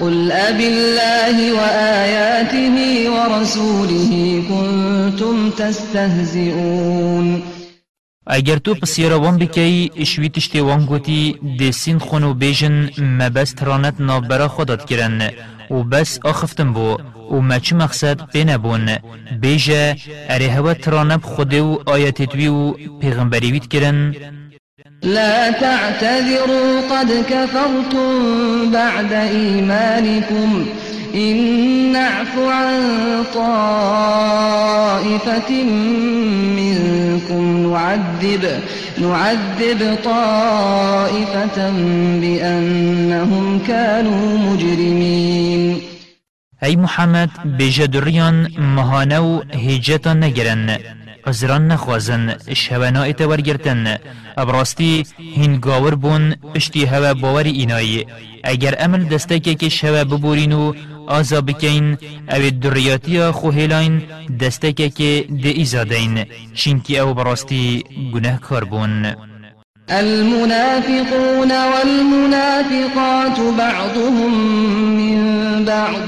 قل أب الله وآياته ورسوله كنتم تستهزئون. اگر تو پسیرا وان بکی اشوی تشتی وان گوتی دسین خونو بیجن مبست رانت نابرا خودت کرن و بس آخفتن بو و مچ مقصد بنبون بیجه اره هوا ترانب خوده و آیت دوی و پیغمبری وید کرن. لا تعتذروا قد كفرتم بعد إيمانكم. إن نعف عن طائفة منكم نعذب نعذب طائفة بأنهم كانوا مجرمين. ای محمد بجدریان مهانو هجتا نگرن. عذران نخوازن شهوانا ایتا ورگرتن ابراستی هنگاور بون پشتی هوا باور اینایی اگر عمل دسته که شوا ببورین و آزا بکین أو دریاتی خو هلاین دسته که ده ایزادین. چینکی أو براستی گناه کار بون. المنافقون والمنافقات بعضهم من بعض.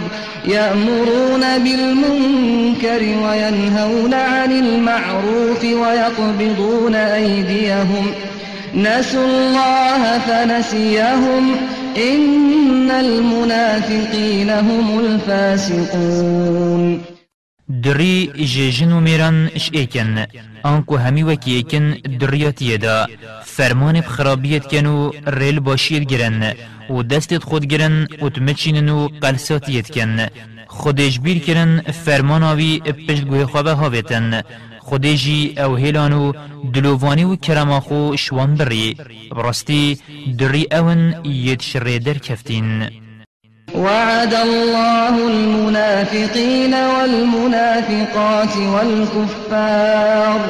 يأمرون بالمنكر وينهون عن المعروف ويقبضون أيديهم. نسوا الله فنسيهم. إن المنافقين هم الفاسقون دری جیجن و میران إش ایکن آنکو همی وکی ایکن دریاتیه دا فرمان بخرابیت کن و ریل باشید گرن و دستت خود گرن و تمچینن و قلساتیت کن خودش بیر کرن فرمان آوی پشت گوه خوابه هاویتن خودجی أو هیلانو دلووانی و کرماخو شوان بری براستی دری اون ید شره در کفتین وعد الله المنافقين والمنافقات والكفار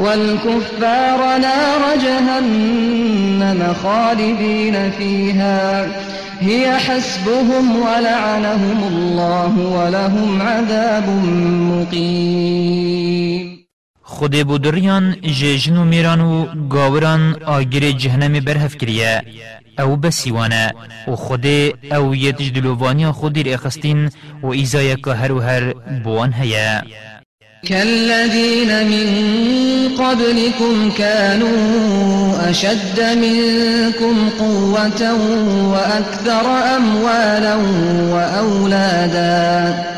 والكفار نار جهنم خالدين فيها. هي حسبهم ولعنهم الله ولهم عذاب مقيم. خود بودریان جیجن و میران و گاوران آگر جهنم برهف کریه أو بسیوانه و خود أو یتج دلووانی خودی اخستین و ایزای که هر و هر بوان هیا كالذين من قبلكم كانوا أشد منكم قوة وأكثر أموالا وأولادا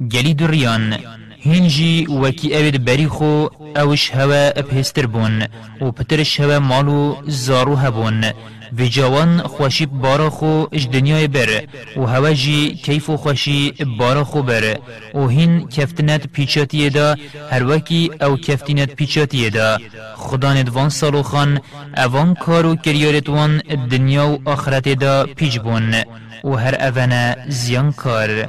گلی دریان هنجی وکی اوید بری خو اوش هوا اپهستر بون و پترش هوا مالو زارو هبون. و جوان خوشی بارا خو اش دنیای بر و هوا جی کیف و خوشی بارا خو بر. و هین کفتنت پیچاتی دا هر وکی او کفتنت پیچاتی دا. خدا ندوان سالو خان اوان کارو کریارت وان دنیا و آخرت دا پیج بون. و هر اوان زیان کار.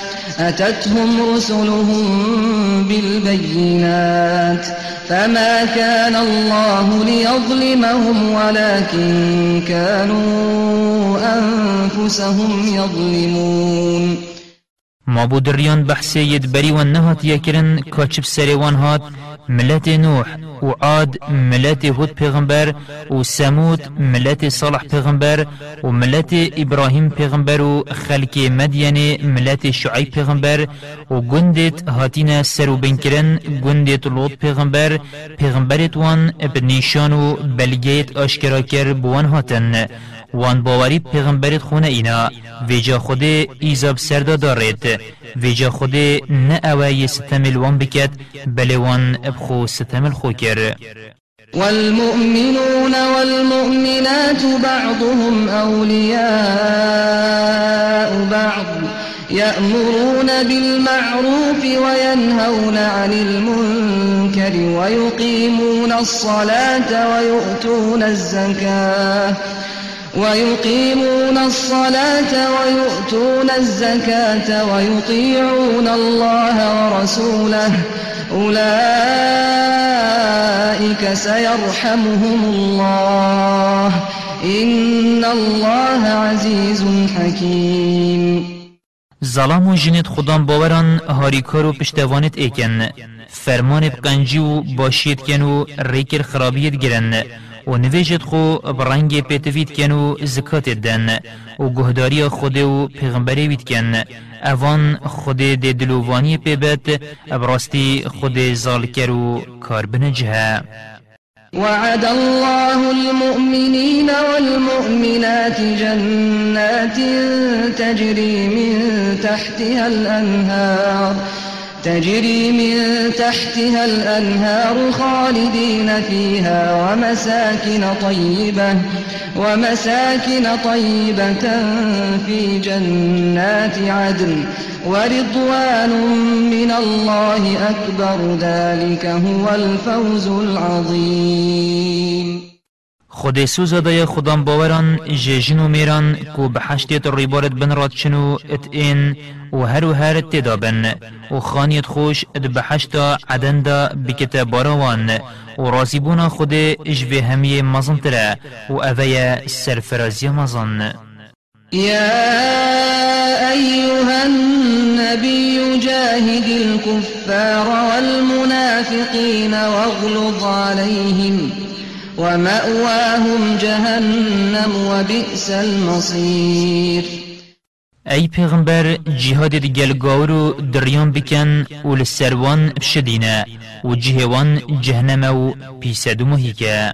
أتتهم رسلهم بالبينات فما كان الله ليظلمهم ولكن كانوا أنفسهم يظلمون. ما بودريان بحثي يدبري والنهات يكرن كاتشب سريوان هات ملت نوح و عاد ملت هود پیغمبر و سمود ملت صالح پیغمبر و ملت ابراهیم پیغمبر و خلق مدین ملت شعیب پیغمبر و گندت هاتین سر و بنکرن گندت لوط پیغمبر پیغمبرت وان بنیشان و بلگیت آشکرا کر بوان هاتن. وان باوری پیغمبرت خونه اینا. ویجا خود ایزاب سردا دارید ویجا خود نه اوای ستمل وان بکد بله وان ابخو ستمل خو کر والمؤمنون والمؤمنات بعضهم أولياء بعض. يأمرون بالمعروف وينهون عن المنكر ويقيمون الصلاة ويؤتون الزكاة. ويقيمون الصلاة ويؤتون الزكاة ويطيعون الله ورسوله. أولئك سيرحمهم الله. إن الله عزيز حكيم. ظلام و جنت خودان باوران هاریکار و پشتوانت ایکن فرمان بقنجی و باشید کن و ریکر خرابیت گرن و نویجت خو برنگ پیتوید کن و زکات دن و گهداری خود و پیغمبری وید کن اوان خود ده دلووانی پیبت ابراستی خود زالکر و کار بنجه وعد الله المؤمنين والمؤمنات جنات تجري من تحتها الأنهار تجري من تحتها الأنهار خالدين فيها ومساكن طيبة ومساكن طيبة في جنات عدن ورضوان من الله أكبر ذلك هو الفوز العظيم. خود سوزا دای خودم باوران جیجن و میران کو بحشتیت ریبارت بن راد چنو ات این و هر و هر تدابن و خانیت خوش ات بحشتا عدن دا بکت باروان. و رازیبونا خود اجوه همی مزن تره و اوه سرفرازی مزن يا أيها النبي جاهد الكفار والمنافقين واغلظ عليهم ومأواهم جهنم وبئس المصير. ای پیغمبر جهاد دیگل گاورو دریان بکن و لسروان بشدینه و جهوان جهنم و پیسد مهیکه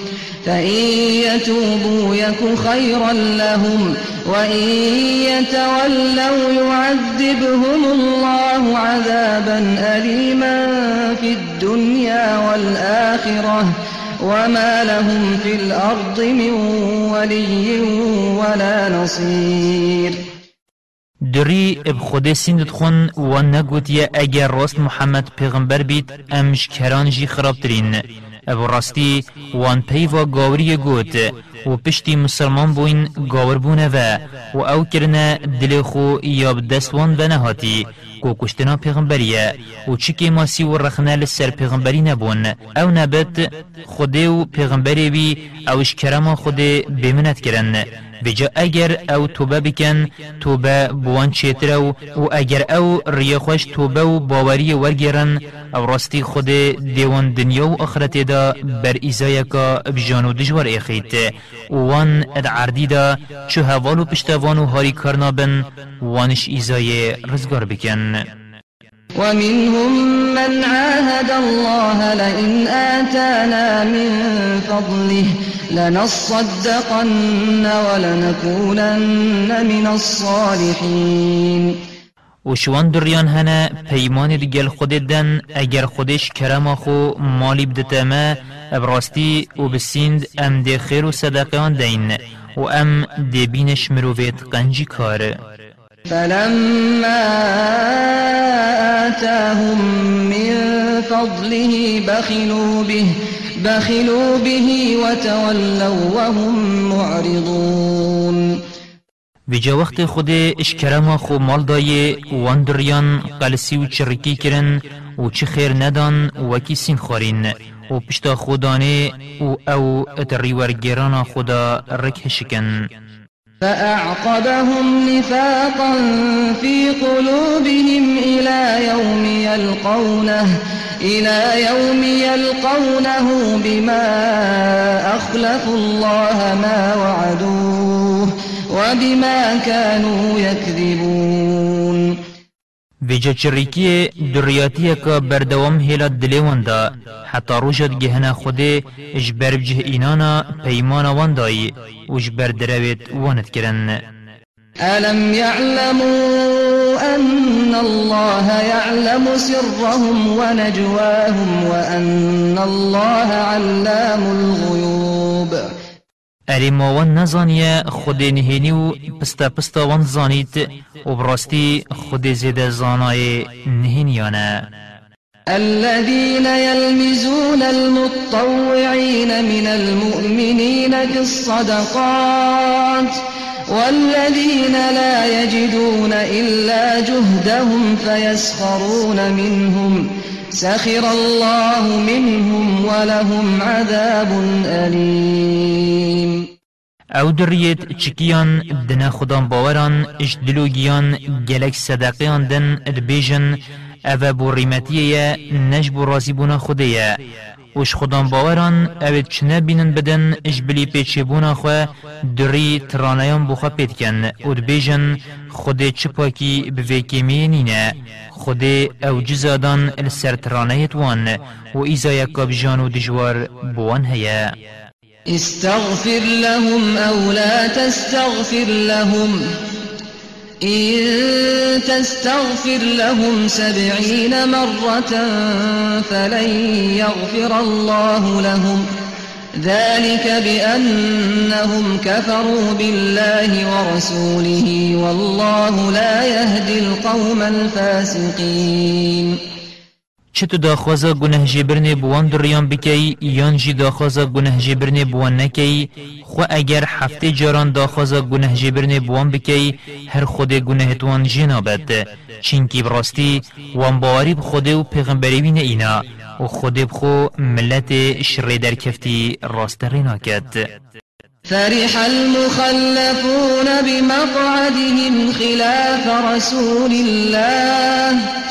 فإن يتوبوا يك خيرا لهم وإن يتولوا يعذبهم الله عذابا أليما في الدنيا والآخرة وما لهم في الأرض من ولي ولا نصير. دری اب خود سیند خون و نگوتیه اگر راست محمد پیغمبر بید امش کران جی خراب اب راستی وان پیوا گاوری گوت و پشتی مسلمان بوین گاور بونه و و او کرنه دل خو یا دستوان و نهاتی کو کشتنا پیغمبریه و چکی ماسی و رخنه لسر پیغمبری نبون او نبت خوده و پیغمبری بی اوش کرما خوده بمنت کرن بجا اگر او توبه بکن توبه بوان چیترو و اگر او ریخوش توبه و باوری ورگیرن او راستی خود دیوان دنیا و آخرت دا بر ایزای کا بجانو دجوار اخیت وان اد عردی دا چو هوالو پشتوانو هاری کرنابن وانش ایزای رزگار بکن ومنهم من عاهد الله لئن آتانا من فضله لنصدقن ولنكونن من الصالحين. و شوان دریان هنه پیمان دیگل خود دن اگر خودش کرم خو مالی بدتما ابراستی و بسیند ام دی خیر و صدقیان دین و ام دی بینش مروفیت قنجی کاره فلما آتاهم من فضله بخلوا به بخلوا به وتولوا وهم معرضون. ویجا وقت خود اشکرما خو مال دایه واندریان قلسی و چرکی کرن و چه خیر ندان وکی سین خورین. و پشتا خودانه و أو اتری ورگیران خدا رک هشکن فأعقبهم نفاقا في قلوبهم إلى يوم يلقونه إلى يوم يلقونه بما أخلفوا الله ما وعدوه وبما كانوا يكذبون. ویجا چریکی دریاتی که بردوام هیلا دلیوان دا حتی روشد گهنا خوده اجبر بجه اینانا پیمان واندایی و اجبر درویت واند کرن. ألم يعلموا أن الله يعلم سرهم ونجواهم وأن الله علام الغيوب؟ اری ماوان نزانیه خود نهینی و پستا پستا وان زانید و براستی خود زیده زانای نهینیانه الذين يلمزون المطوعين من المؤمنين في الصدقات والذين لا يجدون إلا جهدهم فيسخرون منهم. سخر الله منهم ولهم عذاب أليم. أو دریت چکیان دنا خدان باوران اش دلوگیان گلک صدقیان دن ادبیجن أو بو ریمتیه نش بو رازی وش خدان باوران اوید چنه بینن بدن اش بلی پیچه بونا خو دری ترانیان بخوا پید کن أو دبیجن خود چه پاکی بویکی مینینه. خود أو جزادان السر ترانیت وان و ایزا یکا بجان و دجوار بوان هیا استغفر لهم أو لا تستغفر لهم. إن تستغفر لهم سبعين مرة فلن يغفر الله لهم. ذلك بأنهم كفروا بالله ورسوله والله لا يهدي القوم الفاسقين. چه تو داخوازا گناه جبرنه بوان دریان بکی یان جی داخوازا گناه جبرنه بوان نکی خو اگر هفته جاران داخوازا گناه جبرنه بوان بکی هر خود گناه توان جنابد چینکی براستی وان باوری بخوده و پیغمبری بین اینا. و خود بخو ملت شر در کفتی راست رینا کد فرح المخلفون بمقعدهم خلاف رسول الله.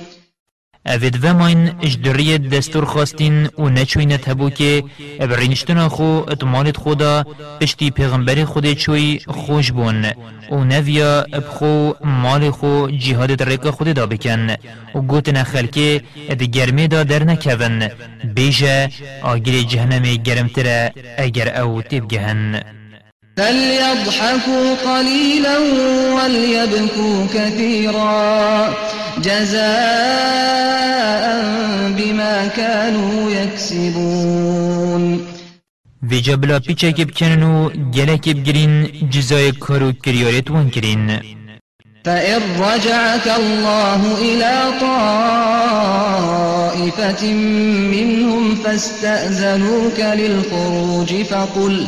اوید وماین اجدری دستور خواستین و نچوینت هبو که ابرینشتنا خو اتمالت خدا پشتی پیغمبر خود چوی خوش بون و نویا ابخو مال خو جهاد ریکا خود دا بکن و گوت نخلکه اد گرمه دا در نکون بیجه آگیر جهنم گرمتره اگر او تبگهن فليضحكوا قليلا وليبكوا كثيرا. جزاء بما كانوا يكسبون. في جبلا پیچه که بکنن و گلک بگرین جزای کارو کریارت وان کرین. فإن رجعك الله إلى طائفة منهم فاستأذنوك للخروج فقل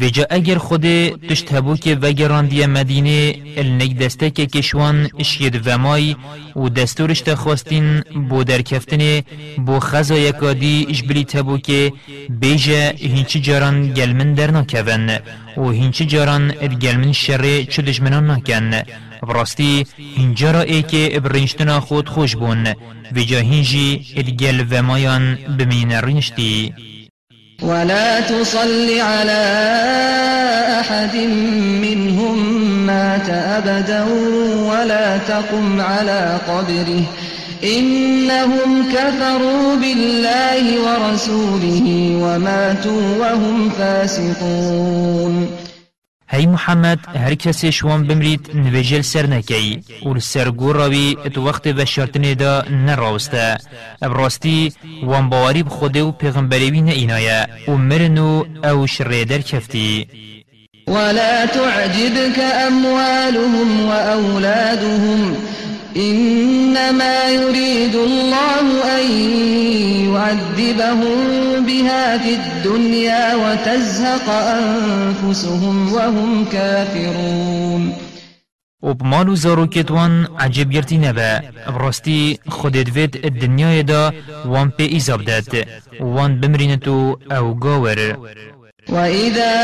ویجا اگر خود تشت هبو که وگراندی مدینه النگ دسته که کشوان اشید ومای و دستورش تخواستین بو درکفتن بو خزا یکادی اجبلی تبو که بیجا هینچی جاران گلمن در نکون و هینچی جاران اد گلمن شر چو دشمنان نکن براستی هینجا را ای که ابرینشتنا خود خوش بون. ویجا هینجی اد گل ومایان بمین رینشتی ولا تصل على أحد منهم مات أبدا ولا تقم على قبره. إنهم كفروا بالله ورسوله وماتوا وهم فاسقون. هی محمد هر کسی شوان بمرید نویجل سر نکی و سر گور راوی ات وقت و شرطنه دا نراوسته ابراستی وان باوری بخوده و پیغمبری نه اینایه و مرنو أو شریدر کفتی ولا تعجبك أموالهم وأولادهم إنما يريد الله أن يعذبهم بها في الدنيا وتزهق أنفسهم وهم كافرون. و بمالو زاروکتوان عجب گرتی نبا براستی خودت وید الدنیا دا وان ایزاب داد وان بمرینتو أو گاور وإذا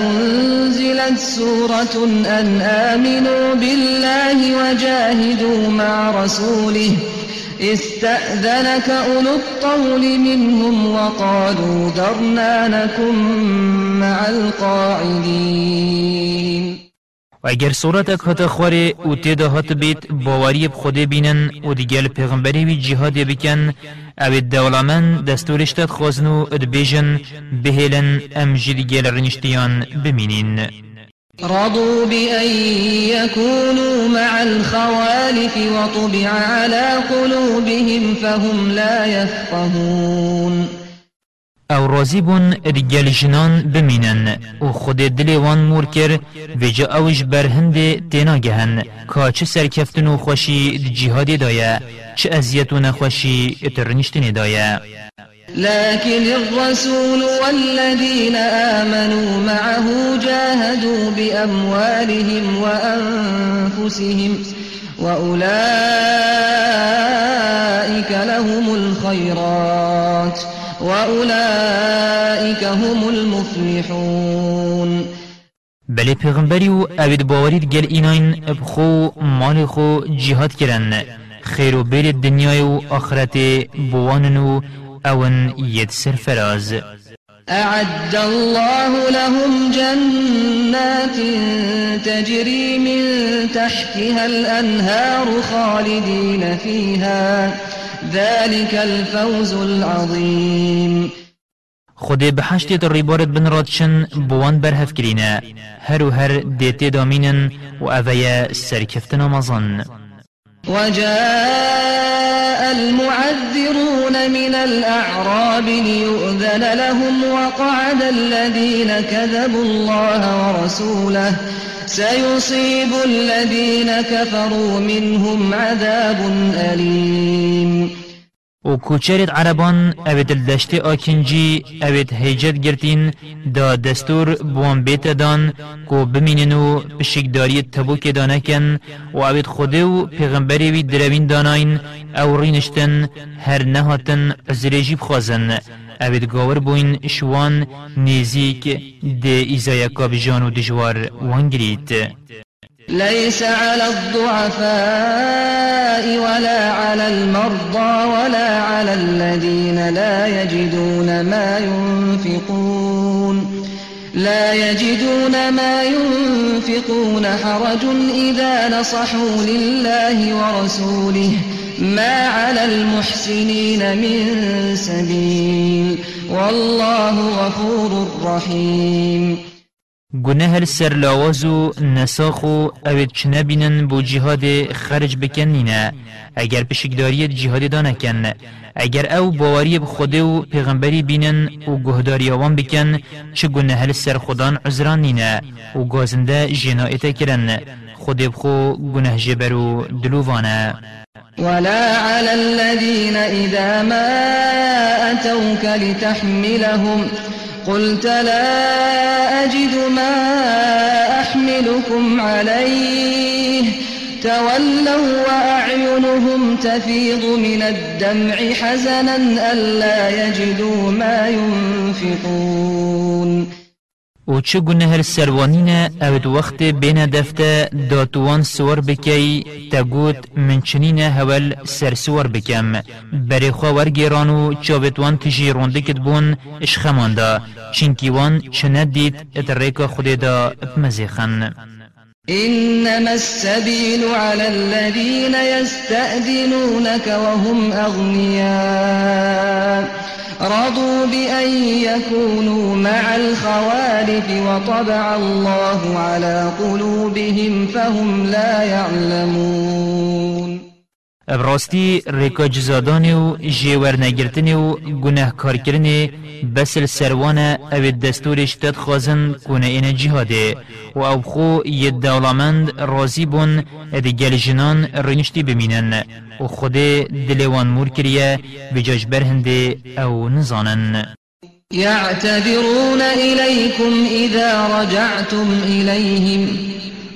أنزلت سورة أن آمنوا بالله وجاهدوا مع رسوله استأذنك أولو الطول منهم وقالوا ذرنا نكن مع القاعدين و اگر صورتک هات خواره و تیدا هات بیت باوری بخود بینن و دیگل پیغمبری وی جهاد بکن أو الدولمن دستورشتت خوزنو ادبیجن بهلن ام جدیگل رنشتیان بمینین. رضوا بأن يكونوا مع الخوالف وطبع على قلوبهم فهم لا يفقهون او راضی بون رجال جنان بمینن و خود دل وان مور کر و جا اوش بر هند تینا گهن که چه سرکفتن و خوشی جهاد دایا چه ازیت و نخوشی اترنشتن دایا لكن الرسول والذين آمنوا معه جاهدوا بأموالهم وأنفسهم وأولئك لهم الخيرات وأولئك هم المفلحون. بله پیغمبری و اوید باورید گل ایناین بخو مال خو جهاد کرن خیر و بیر دنیای و آخرت بوانن و اون ید سرفراز. أعد الله لهم جنات تجري من تحتها الأنهار خالدين فيها. ذلك الفوز العظيم. خود بحشتی در ریبارت بن رادشن بوان برهف کرینه هر و هر دیتی دامینن و اویا سرکفتن مزن وجاء المعذرون من الأعراب ليؤذن لهم وقعد الذين كذبوا الله ورسوله. سيصيب الذين كفروا منهم عذاب أليم. و کوچرت عربان اوید الدشت آکنجی اوید هیجت گرتین دا دستور بوان بیت دان کو بمینن و پشکداری تبوک دانکن و اوید خوده و پیغمبری وی دروین داناین أو رینشتن هر نهاتن عزریجی بخوازن اوید گاور بوین شوان نیزیک ده ایزای کابجان و دجوار وانگرید ليس على الضعفاء ولا على المرضى ولا على الذين لا يجدون ما ينفقون. لا يجدون ما ينفقون حرج إذا نصحوا لله ورسوله. ما على المحسنين من سبيل والله غفور رحيم. گناه سر لاوازو نساخو اوید چنه بینن بو جهاد خرج بکن نینه اگر پشکداری جهاد دانکن اگر او باوری بخوده و پیغمبری بینن و گهداری آوان بکن چه گناه سر خودان عذران نینه و گازنده جنایت کرن. خود بخو گناه جبرو دلووانه. ولا على الذين إذا ما أتوك لتحملهم قلت لا أجد ما أحملكم عليه. تولوا وأعينهم تفيض من الدمع حزنا ألا يجدوا ما ينفقون. و چه گونه هر سروانین اوید وقت بین دفته داتوان سور بکی تگوت من چنین هول سر سور بکم. بری خواور گیرانو چاوتوان تجی رونده کت بون اشخماندا چنکیوان چنه دید اتریک خود دا بمزیخن إنما السبيل على الذين يستأذنونك وهم أغنياء. رضوا بأن يكونوا مع الخوالف وطبع الله على قلوبهم فهم لا يعلمون براستی ریکا جزادانی و جیور نگرتنی و گناه کار کرنی بسل سروان أو دستورش تد خازن کنه این جهاده و أو خو ید دولامند رازی بون اد گل جنان رنشتی بمینن. و خود دلوان مور کریه بجاج برهنده أو نزانن. يعتذرون إليكم إذا رجعتم إليهم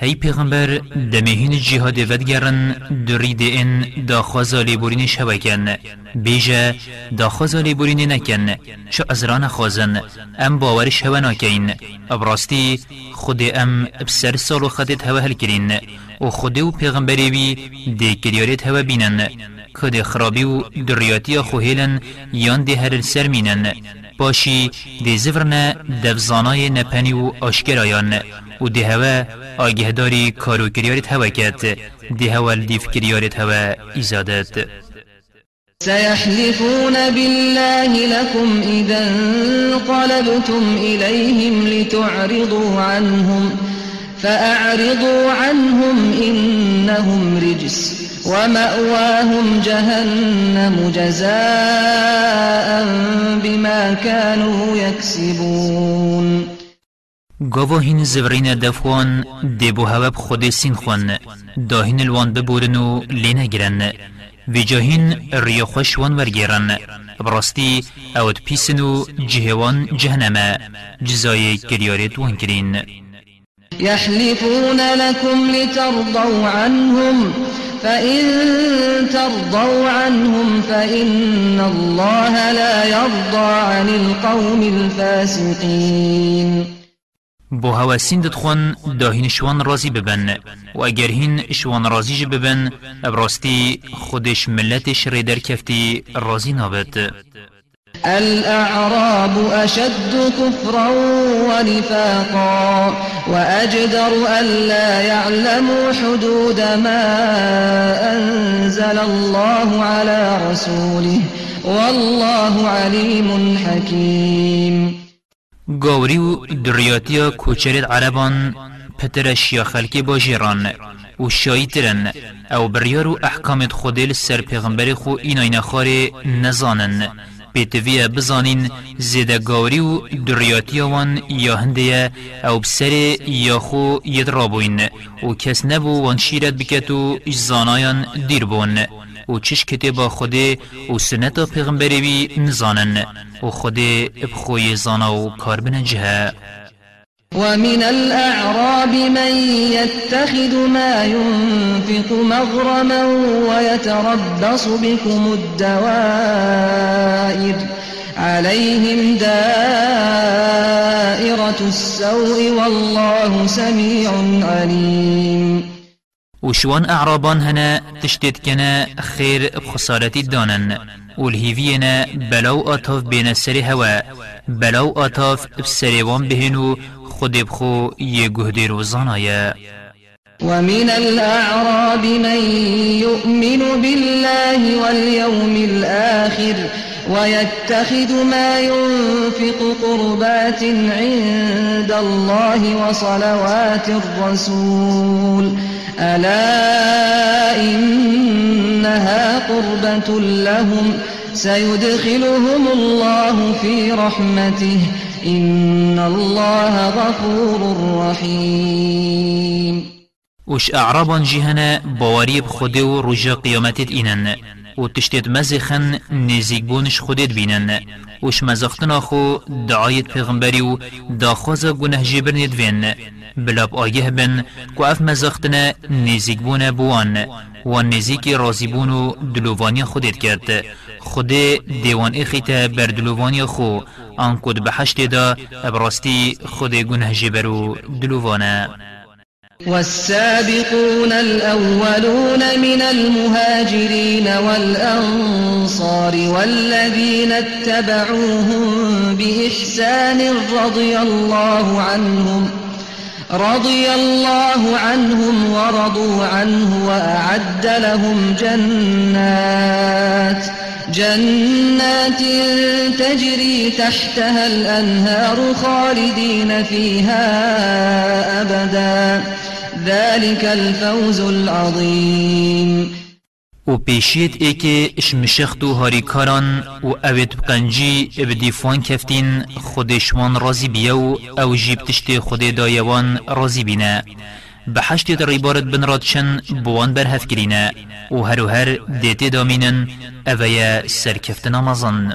هی پیغمبر دمهین جهاد ودگرن درید این دا خوزا لیبورین شوکن بیجه دا خوزا لیبورین نکن چه ازران خوزن ام باورش هوا ناکین. ابراستی خود ام بسر سالو خدت هوا هل کرین. و خود و پیغمبری بی دی کریارت هوا بینن. که دی خرابی و دریاتی خوهیلن یان دی هر سر مینن. باشی دی زفرن دفزانای نپنی و آشکرایان. و دی هوا آگهداری کارو کریارت هوا کد دی هوا الدیف کریارت هوا ایزادت. سيحلفون بالله لكم إذا انقلبتم إليهم لتعرضوا عنهم فأعرضوا عنهم إنهم رجس ومأواهم جهنم جزاء بما كانوا يكسبون گواهین زورین دفوان دیبو هوب خود سین خوان داهین الوان ببورن و لینه گرن و جاهین ریا خوش وان ورگیرن. براستی اوت پیسن و جهوان جهنم. جزای گریارت وان کرین يحلفون لكم لترضوا عنهم فإن ترضوا عنهم فإن الله لا يرضى عن القوم الفاسقين بو هوا سندت خون داهین شوان رازی ببن و اگر هین شوان رازیج ببن ابراستی خودش ملتش ریدر کفتی رازی نابد الأعراب أشد كفرا ونفاقا وأجدر ألا يعلموا حدود ما أنزل الله على رسوله والله عليم حكيم. گاوری و دریاتیا کوچرت عربان پتر شیا خلکی با جیران و شایی ترن. او بریار و احکامت خودل سر پیغمبر خو این خاره نزانن. پیتویه بزانین زیده گاوری و دریاتی وان یا هنده او بسر یا خو ید رابوین و کس نبو وان شیرت بکت و زانایان دیر بون. و چش کتبا خوده و سنتا پیغمبری بی نزانن و خوده بخوی زانا و کار بنجه ومن الأعراب من يتخذ ما ينفق مغرما ويتربص بكم الدوائر. عليهم دائرة السوء والله سميع عليم وشوان أعرابان هنا تشتت كنا خير بخسارة دانن والهيفينا بلو أطاف بين السر هوا. بلو أطاف بسريوان بهنو خود بخو یه گهدی روزانایا. ومن الأعراب من يؤمن بالله واليوم الآخر ويتخذ ما ينفق قربات عند الله وصلوات الرسول. ألا إنها قربة لهم. سيدخلهم الله في رحمته. إن الله غفور رحيم. وش أعرابا جهنا بواري بخده و رجا قيامتت إنن. و تشتت مزخن نزيق بونش خودت بينن وش مزختنا خو دعايت پیغمبری و داخوزا گنه جبرنید وین بلاب آیه بن کو اف مزختنا نزيق بونه بوان و نزيقی رازی بونو دلووانی خودت کرد. خود دیوان اخیتا بر دلووانی خو آن کد بحشت دا ابراستی خود گنه جبرو دلووانا والسابقون الأولون من المهاجرين والأنصار والذين اتبعوهم بإحسان رضي الله عنهم رضي الله عنهم ورضوا عنه وأعد لهم جنات جنات تجري تحتها الأنهار خالدين فيها أبدا. ذلك الفوز العظيم. و پیشیت ای که اشمشخت و هاریکاران و اوید بقنجی بدیفوان کفتین خودشوان رازی بیو أو جیب تشت خود دایوان رازی بینه. به حشت ریبارت بن رادشن بوان برهف کرینه و هر و هر دیتی دامینن اویا سرکفت نمازن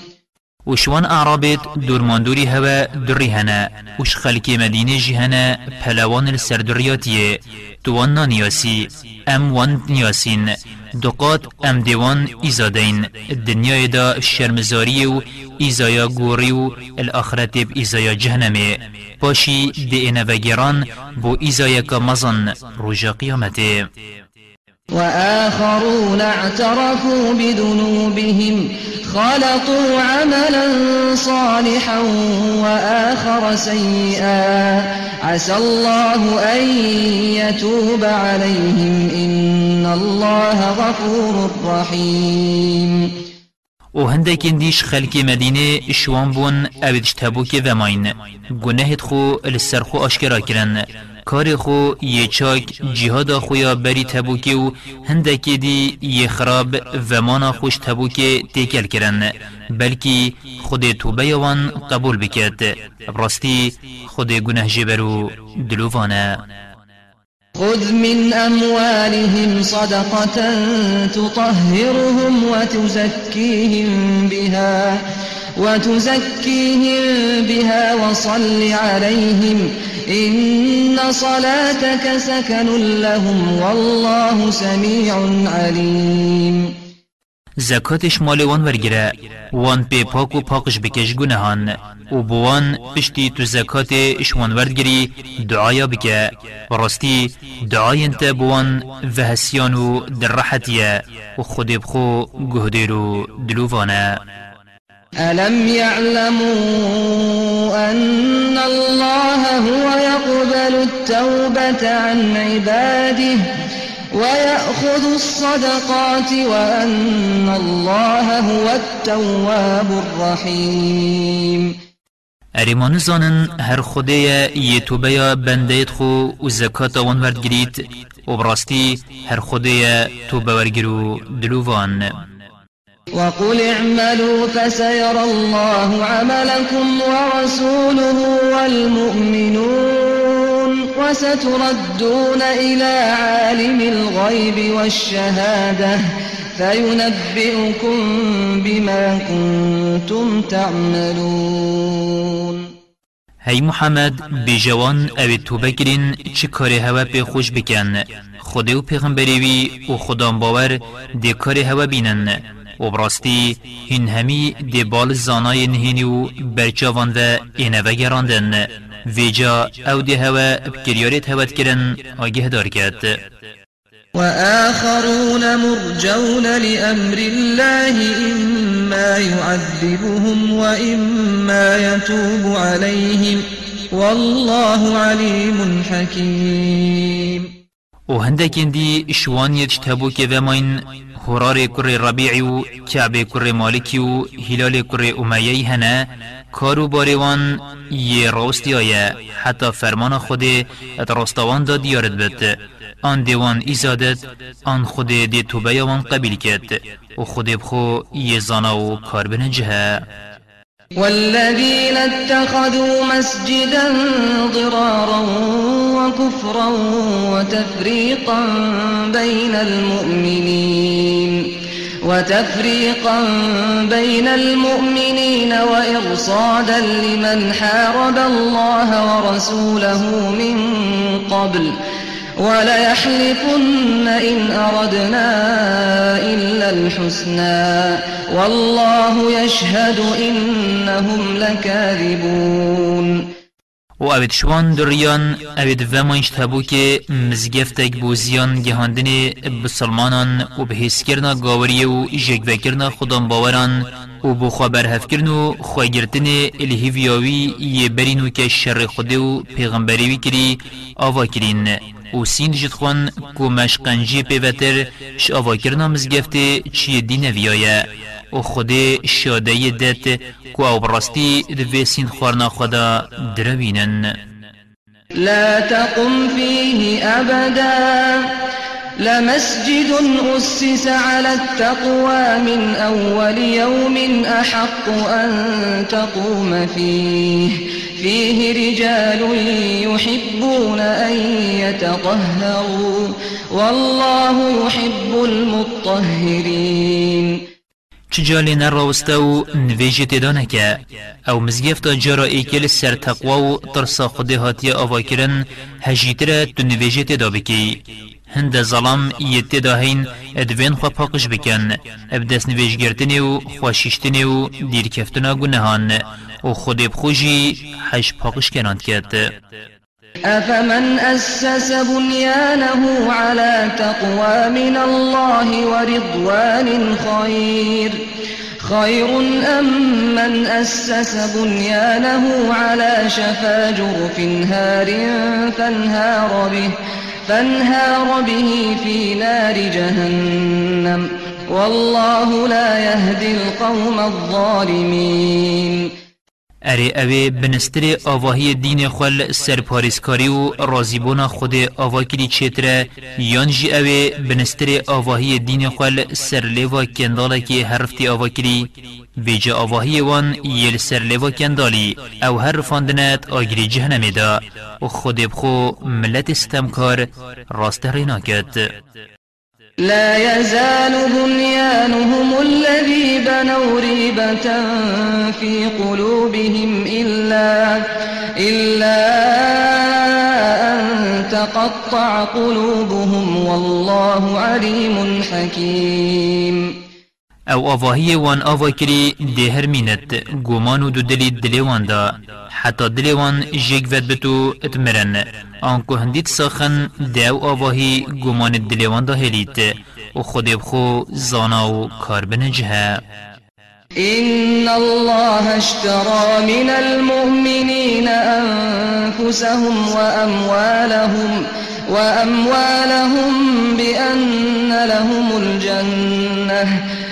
وشوان أعرابت دورماندوري هوا دري هنا. وش خلقي مدينة جهنا پلوان السردرياتيه توان نياسي أم وان نياسين. دقات أم ديوان إزادين. الدنيا دا شرمزاري و إزايا غوري و الآخرت بإزايا جهنمي باشي دي انوگران بو إزايا كمزن رجا قيامته وآخرون اعترفوا بذنوبهم خلطوا عملا صالحا وآخر سيئا. عسى الله أن يتوب عليهم إن الله غفور رحيم. و هندکین دیش خلک مدینه شوان بون اویدش تبوک و ماین. گناهت خو لسر آشکرا کرن. کار خو یه چاک جهاد خویا بری تبوکی و هندکی دی یه خراب و مانا خوش تبوکی تیکل کرن بلکی خود توبه یوان قبول بکرد براستی خود گناه جبرو دلووانه. خذ من أموالهم صدقة تطهرهم وتزكيهم بها. وتزكيهم بها وصل عليهم إن صلاتك سكن لهم والله سميع عليم. زکاتش مال وان ورگره وان پی پاک و پاکش بکش گنهان و بوان پشتی تو زکات اشوان وردگری دعایا بکه. براستی دعای انت بوان وهسیان و درحتیه و خود بخو گهدیرو دلووانه. ألم يعلموا أن الله هو يقبل التوبة عن عباده ويأخذ الصدقات وأن الله هو التواب الرحيم. اریمان زانن هر خوده یه توبه یا بنده خو و زکات آوان ورد گرید و براستی هر خوده توبه ورگرو دلووان. وقل اعملوا فسيرى الله عملكم ورسوله والمؤمنون وستردون إلى عالم الغيب والشهادة فينبئكم بما كنتم تعملون. هی محمد بجوان أو توبه گرین چه کاری هوا پی خوش بکن خدا و پیغمبری وی و خدا باور دی کاری هوا بینن. و براستی هین همی دی بال زانای نهینی و برچاوان و اینوه گراندن. ویجا أو دی هوا بکریاریت هوت کرن آگه دار کرد وآخرون مرجون لأمر الله إما يعذبهم وإما يتوب عليهم. والله عليم حكيم. و هندکین دی شوان یجتبو که وماین هرار کر ربیعی و کعب کر مالکی و هلال کر امیهی هنه کارو باریوان یه راستی حتی فرمان خود ات راستوان دا دیارد بد آن دیوان ایزادت آن خود دی توبه وان قبیل کد و خود بخو یه زانا و کار بنجه والذين اتخذوا مسجدا ضرارا وكفرا وتفريقا بين المؤمنين وتفريقا بين المؤمنين وإرصادا لمن حارب الله ورسوله من قبل وليحلفن إن أردنا إلا الحسنى والله يشهد إنهم لكاذبون. و اوید شوان دریان اوید ومانش تبو که بو زیان گهاندن بسلمانان و به حس کرنا گاوری و جگوه کرنا خودان باوران و بو خبر هف کرن و خواه گرتن الهیویاوی یه برینو که شر خوده و پیغمبری وی کری آوا کرین. و سین جد خوان کو مشقنجی پیوتر ش آوا کرنا مزگفته چی دین ویایه و خود شاده دت کو أو دوی سین خوارنا خدا دروینن لا تقم فيه أبدا لمسجد أسس على التقوى من أول يوم أحق أن تقوم فيه. فيه رجال يحبون أن يتطهروا. والله يحب المطهرين. چجالی نراوسته و نویجی تیدا نکه. أو مزگفت جرا ایکل سر تقوا و ترسا خود هاتی آوا کرن هجیتره تو نویجی تیدا بکی. هند ظلام یتی هین ادوین خوا پاکش بکن. ابدس نویج گرتنی و خواشیشتنی و دیر کفتنا گنهان و خود بخوشی حش پاکش کنند کرد أفمن أسس بنيانه على تقوى من الله ورضوان خير؟ خير أم من أسس بنيانه على شفا جرف هار فانهار به؟ فانهار به في نار جهنم. والله لا يهدي القوم الظالمين. اره اوه بنستر آواهی دین خل سرپارسکاری و رازیبونا خود آوا کری چیتره. یان جی اوه بنستر آواهی دین خل سرلیوا کندالا که حرفتی آوا کری ویجا آواهی وان یل سرلیوا کندالی أو هر فاندنت آگری جهنمی دا. و خود بخو ملت استمکار راست رینا کد لا يزال بنيانهم الذي بنوا ريبة في قلوبهم إلا, إلا أن تقطع قلوبهم والله عليم حكيم. أو آواهی وان آوا کری ده هر مینت گومان و دو دلی دلی وان دا. حتی دلی وان جیگ ود بتو اتمرن. آنکو هندیت ساخن ده أو آواهی گومان دلی وان دا هلیت و خود بخو زانا و کار بنجه إن الله اشترى من المؤمنين أنفسهم وأموالهم وأموالهم بأن لهم الجنة.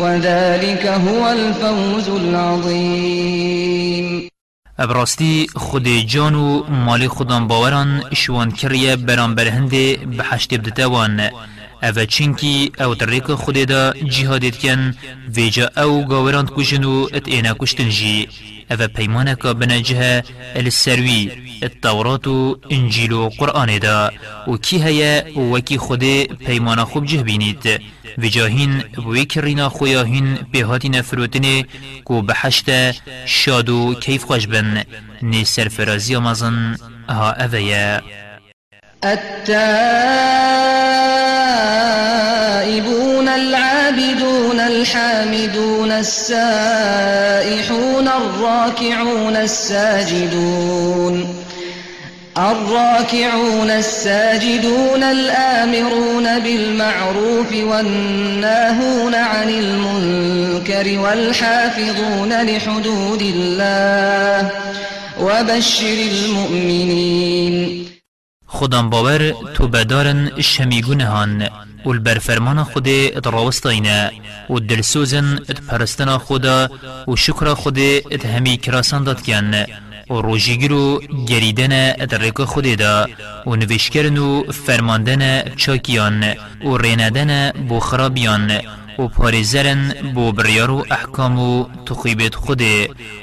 وذلك هو الفوز العظيم. ابراستی خود جان و مال خودان باوران شوان کریه بران برهنده بحشت بدتوان أو چینکی أو طریق خود دا جهادت کن ویجا أو گاوران کشن و ات اینا کشتن جی. أو پیمانه که بنجه السروی انجیل و قرآن دا. و کی هیا و کی خود پیمانه خوب جه بینید. وجاهین بوی کرینا خویاهین بهاتی نفروتنه کو بحشت شاد و کیف مزن ها اویا التائبون العابدون الحامدون السائحون الراكعون الساجدون الراكعون الساجدون الآمرون بالمعروف والناهون عن المنكر والحافظون لحدود الله وبشر المؤمنين. خودم باور تو بدارن شمیگونه هان و البرفرمان خود ات راوستاینه و دلسوزن ات پرستنا خدا و شکر خود ات همی کراسان داد کن و روژیگر و گریدن ات رکا خود دا و نوشکرن و فرماندن چاکیان و ریندن بو خرابیان و پارزرن بو بریار و احکام و تقیبت خود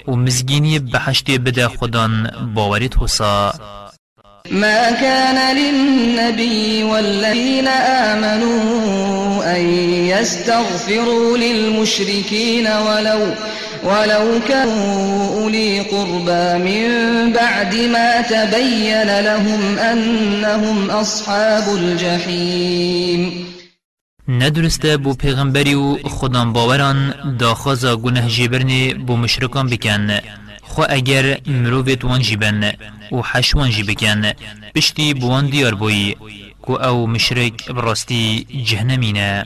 و مزگینی بحشت بده خودان باورت حسا. ما كان للنبي والذين آمنوا أن يستغفروا للمشركين ولو ولو كانوا أولي قربى من بعد ما تبين لهم أنهم أصحاب الجحيم. ندرسته بو پیغمبری و خودان باوران داخوزا گنه جبرنی بو مشرکان بکن. خو اگر مروفت وان جیبن و حشوان جی بکن بشتی بوان دیار بوی کو أو مشرک براستی جهنمینه.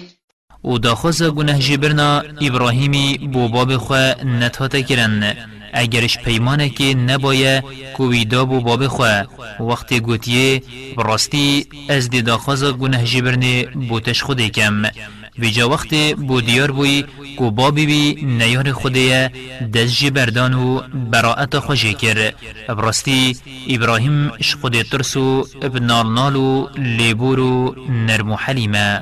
و داخوز گناه جبرنا ابراهیمی بو باب خواه نتاتا کرن اگرش پیمانه که نبایه کویدا بو باب خواه وقتی گوتیه براستی از دی داخوز گناه جبرنه بوتش خوده کم. ویجا وقت بو دیار بوی کو بابی بی نیار خوده دست جبردان و براعت خوشی کر. براستی ابراهیم اش خود ترسو ابن نالو لیبورو نرمو حلیمه.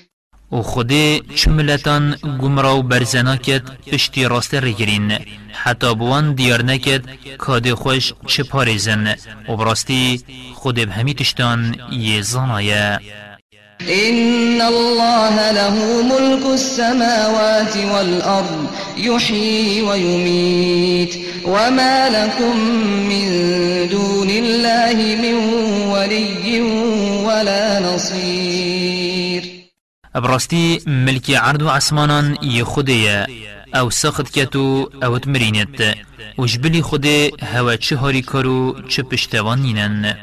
و خودی چملتان گمرا و برزنا کد پشتی راست رگرین حتی بوان دیار نکد کاد خوش چه پارزن و براستی خود بهمی تشتان یه زانایه إن الله له ملك السماوات والأرض يحيي ويميت وما لكم من دون الله من ولي ولا نصير ابراستی ملکی عرض و عسمانان أو سخت کتو أو تمرینت. وجبلی خود هوا کارو چه پشتوانینن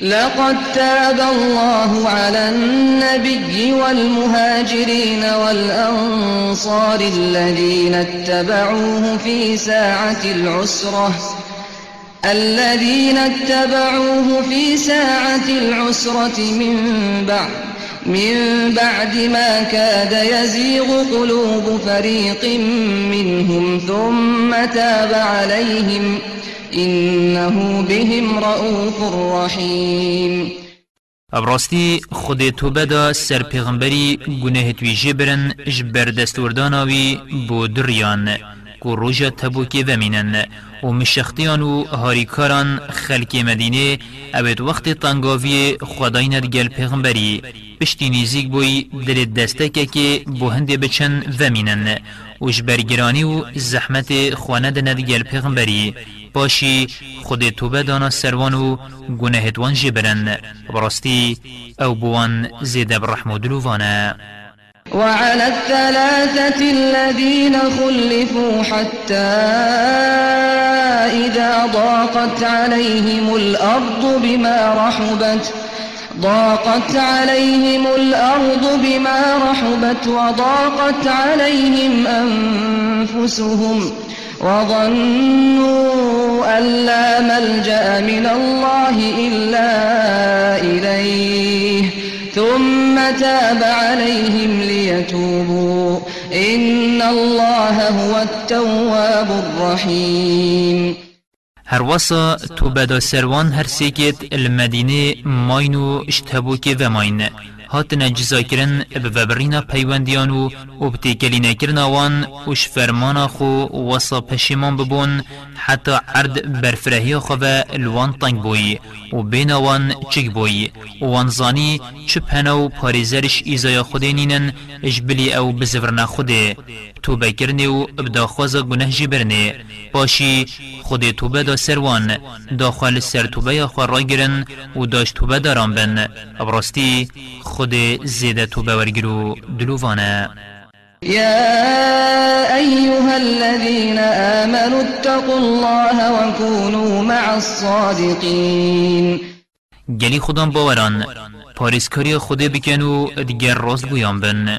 لقد تاب الله على النبي والمهاجرين والأنصار الذين اتبعوه في ساعة العسرة. الذين اتبعوه في ساعة العسرة من بعد. من بعد ما كاد يزيغ قلوب فريق منهم ثم تاب عليهم إنه بهم رؤوف رحيم. ابراستی خود تو بدا سر پیغمبری گناه تویجه برن جبر دستورداناوی بو دریان. کو روژا تبوکی ومینن و مشختیان و هاریکاران خلک مدینه اوید وقت تنگاوی خداینت گل پیغمبری. پشتی نیزیک بوی دل دسته که بو هنده بچن ومینن وش برگرانی و زحمت خواند ندگل پیغمبری. باشی خود توبه دانا سروان و گناهتوان جبرن. براستی او بوان زیده برحمو دلووانه. وعلى الثلاثة الذين خلفوا حتى إذا ضاقت عليهم الأرض بما رحبت ضاقت عليهم الأرض بما رحبت وضاقت عليهم أنفسهم وظنوا أن لا ملجأ من الله إلا إليه. ثم تاب عليهم ليتوبوا. إن الله هو التواب الرحيم. هر وصا تو بدا سروان هر سيكت المدينة ماينو اشتبوك وماين هاتنا جزا کرن ببرین پیوندیان و ابتکلینه کرن آوان وش فرمانا خو وصا پشیمان ببون حتی عرد برفرهی خواه الوان تنگ بوی و بین آوان چک بوی و وانزانی چه پنو پاریزرش ایزای خوده نینن اجبلی او بزورنا خوده توبه کرنه و ابدا خوازا گناه جی برنه باشی خود توبه دا سروان. داخل سر توبه یا خواه را گرن و داشت توبه داران بن. ابراستی خود زیده توبه ورگرو دلووانه. يا أيها الذين آمنوا اتقوا الله وكونوا مع الصادقين گلی خودم باوران. پاریسکاری خود بکن و دیگر راست بویان بن.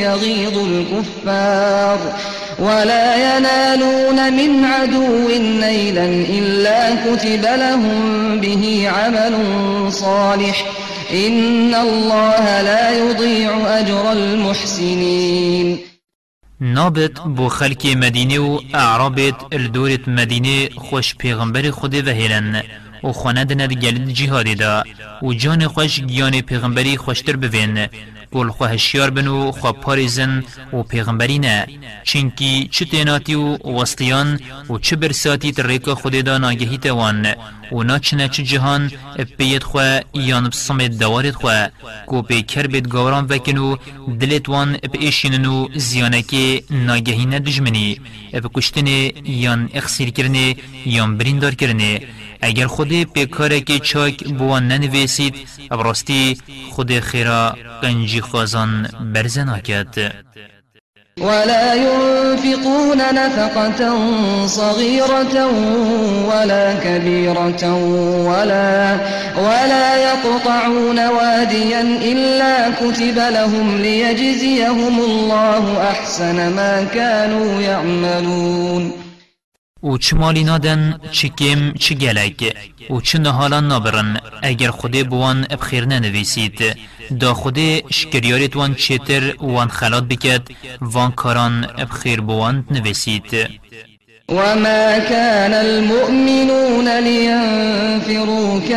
يغيظ الكفار ولا ينالون من عدو نيلا إلا كتب لهم به عمل صالح إن الله لا يضيع أجر المحسنين. نابت بو خلق مدینه و اعرابت الدورت مدینه خوش پیغمبر خود و هیلن و خواند ند گلد جهادی دا و جان خوش گیان پیغمبری خوشتر بوین گل خو هشیار بن و خو پاریزن و پیغمبری نه چینکی چه تیناتی و وسطیان و چه برساتی تریکا خود دا ناگهی توان. و نا چنه چه جهان بید خو یان بسمت دوارت خو. کو پی کر بید گوران دلت وان و زیانکی ناگهی ندجمنی. اب کشتن یان اخسیر کرنه یان بریندار کرنه اگر خود پیکاره که چاک بوان ننویسید ابراستی خود خیرا قنجی خازان برزن آکد. ولا ينفقون نفقة صغيرة ولا كبيرة ولا ولا يقطعون واديا إلا كتب لهم ليجزيهم الله أحسن ما كانوا يعملون. Учи چه чикем او چه нахалан نابرن اگر خودی بوان بخیر ننویسید، دا خودی شکریارت وان چیتر، وان خلات بکد وان کاران بخیر بوان نویسید. وما كان المؤمنون لينفروا كافه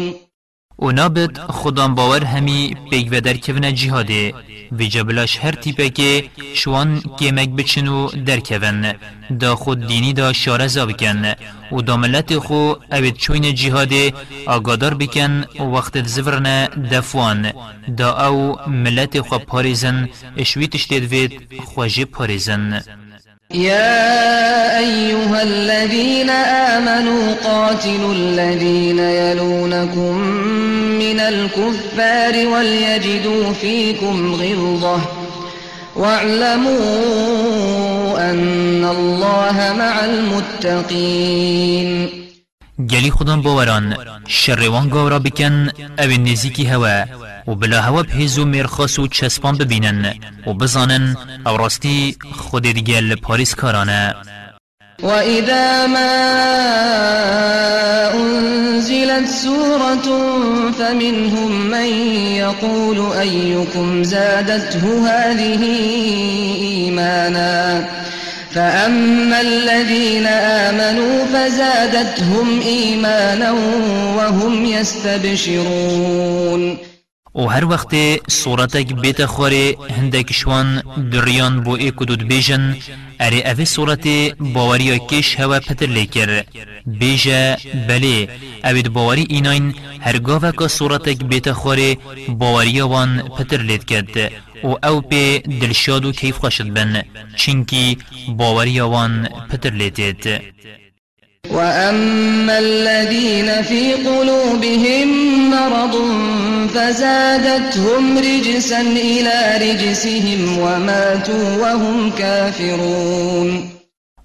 و نابد خودان باور همی پیگ و در کون جهاده. و جبلاش هر تیپه که شوان کمک بچن و در کون. دا خود دینی دا شارزا بکن. و دا ملت خو اوید چوین جهاده آگادار بکن وقت زورن دفوان. دا او ملت خو پاریزن اشوی تشتید وید خواجه پاریزن. يا أيها الذين آمنوا قاتلوا الذين يلونكم من الكفار وليجدوا فيكم غلظة واعلموا أن الله مع المتقين. گلی خودان باوران شروان گاورا بکن أو نزیکی هوا. و بلا هوا بهیزو مرخص و چسبان ببینن و بزانن أو راستی خود دیگه لپاریس کارانه وإذا ما أنزلت سورة فمنهم من يقول أيكم زادته هذه إيمانا فأما الذين آمنوا فزادتهم إيمانا وهم يستبشرون و هر وقت صورتك بيت خوره هندك شوان دريان بو اي کدود بیجن اره اوه صورت باوري کش هوا پتر لیکر. بیجا بله اوید باوری ایناین هرگاوه که صورتك بيت خوره باوری وان پتر لید کرد. و أو پی دلشاد و کیف خوشد بن چنکی باوری وان پتر لیدید وأما الذين في قلوبهم مرض فزادتهم رجسا إلى رجسهم وماتوا وهم كافرون.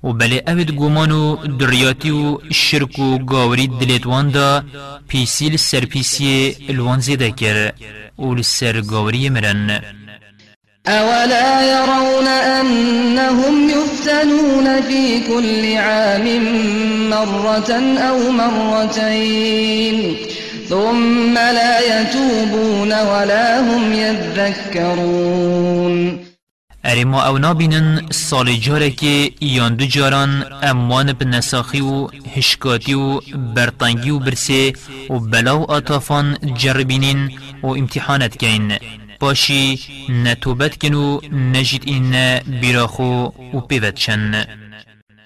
و بله اوید گومان و دریاتی و شرک و گاوری دلیت واندا پیسی لسر پیسی الوان زیده کر و لسر گاوری مرن. أولا يرون أنهم يفتنون في كل عام مرة أو مرتين. ثم لا يتوبون ولا هم يذكرون. ارما أو نابینن سال جاره که یان دو جاران أمان بنساخی و هشکاتی و برطنگی و برسه و بلاو آتافان جربینین و امتحانت کین باشی نتوبت کنو نجید این بیراخو و پیوتشن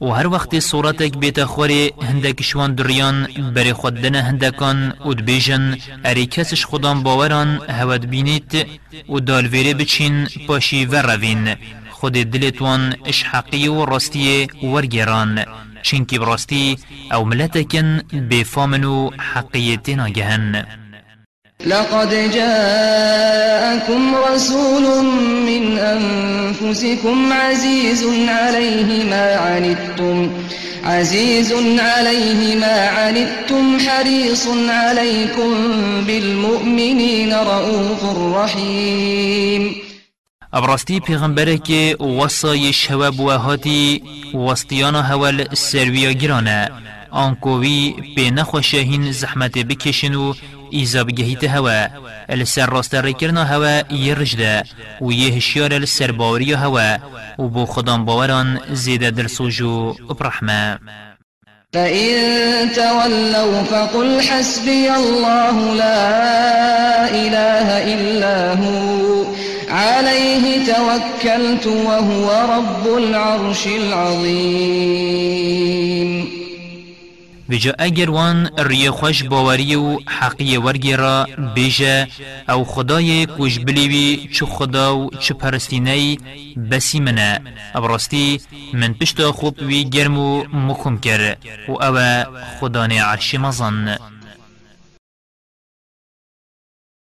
و هر وقت صورتك بيت خوری هندك شوان دریان بری خودن هندکان و دبیجن اری کسش خودان باوران هود بینید و دالویره بچین پاشی و روین. خود دلتوان اش حقی و راستی ورگران. چنکی براستی أو ملتکن بفامن و حقیتنا گهن لقد جاءكم رسول من أنفسكم عزيز عليه ما عنتم عزيز عليه ما عنتم حريص عليكم بالمؤمنين رؤوف رحيم. ابراستی پیغمبره که وصای شواب و هاتی وستیانا هول سرویا گرانه آنکوی به نخوشهین زحمت بکشن و إذا بجهيت هوا. السر راستر كرنا هوا يرجدا ويهشيار السر باوري هوا. وبو خدام باوران زيادة درسوجو برحمة. فإن تولوا فقل حسبي الله لا إله إلا هو. عليه توكلت وهو رب العرش العظيم. بجا اگر وان ریه خوش باوری و حقی ورگی را بیجه أو خدای کش بلیوی چو خدا و چو پرستینه بسی منه. ابراستی من پشتا خوب وی گرم و مکم کر و أو خدا عرش مزن.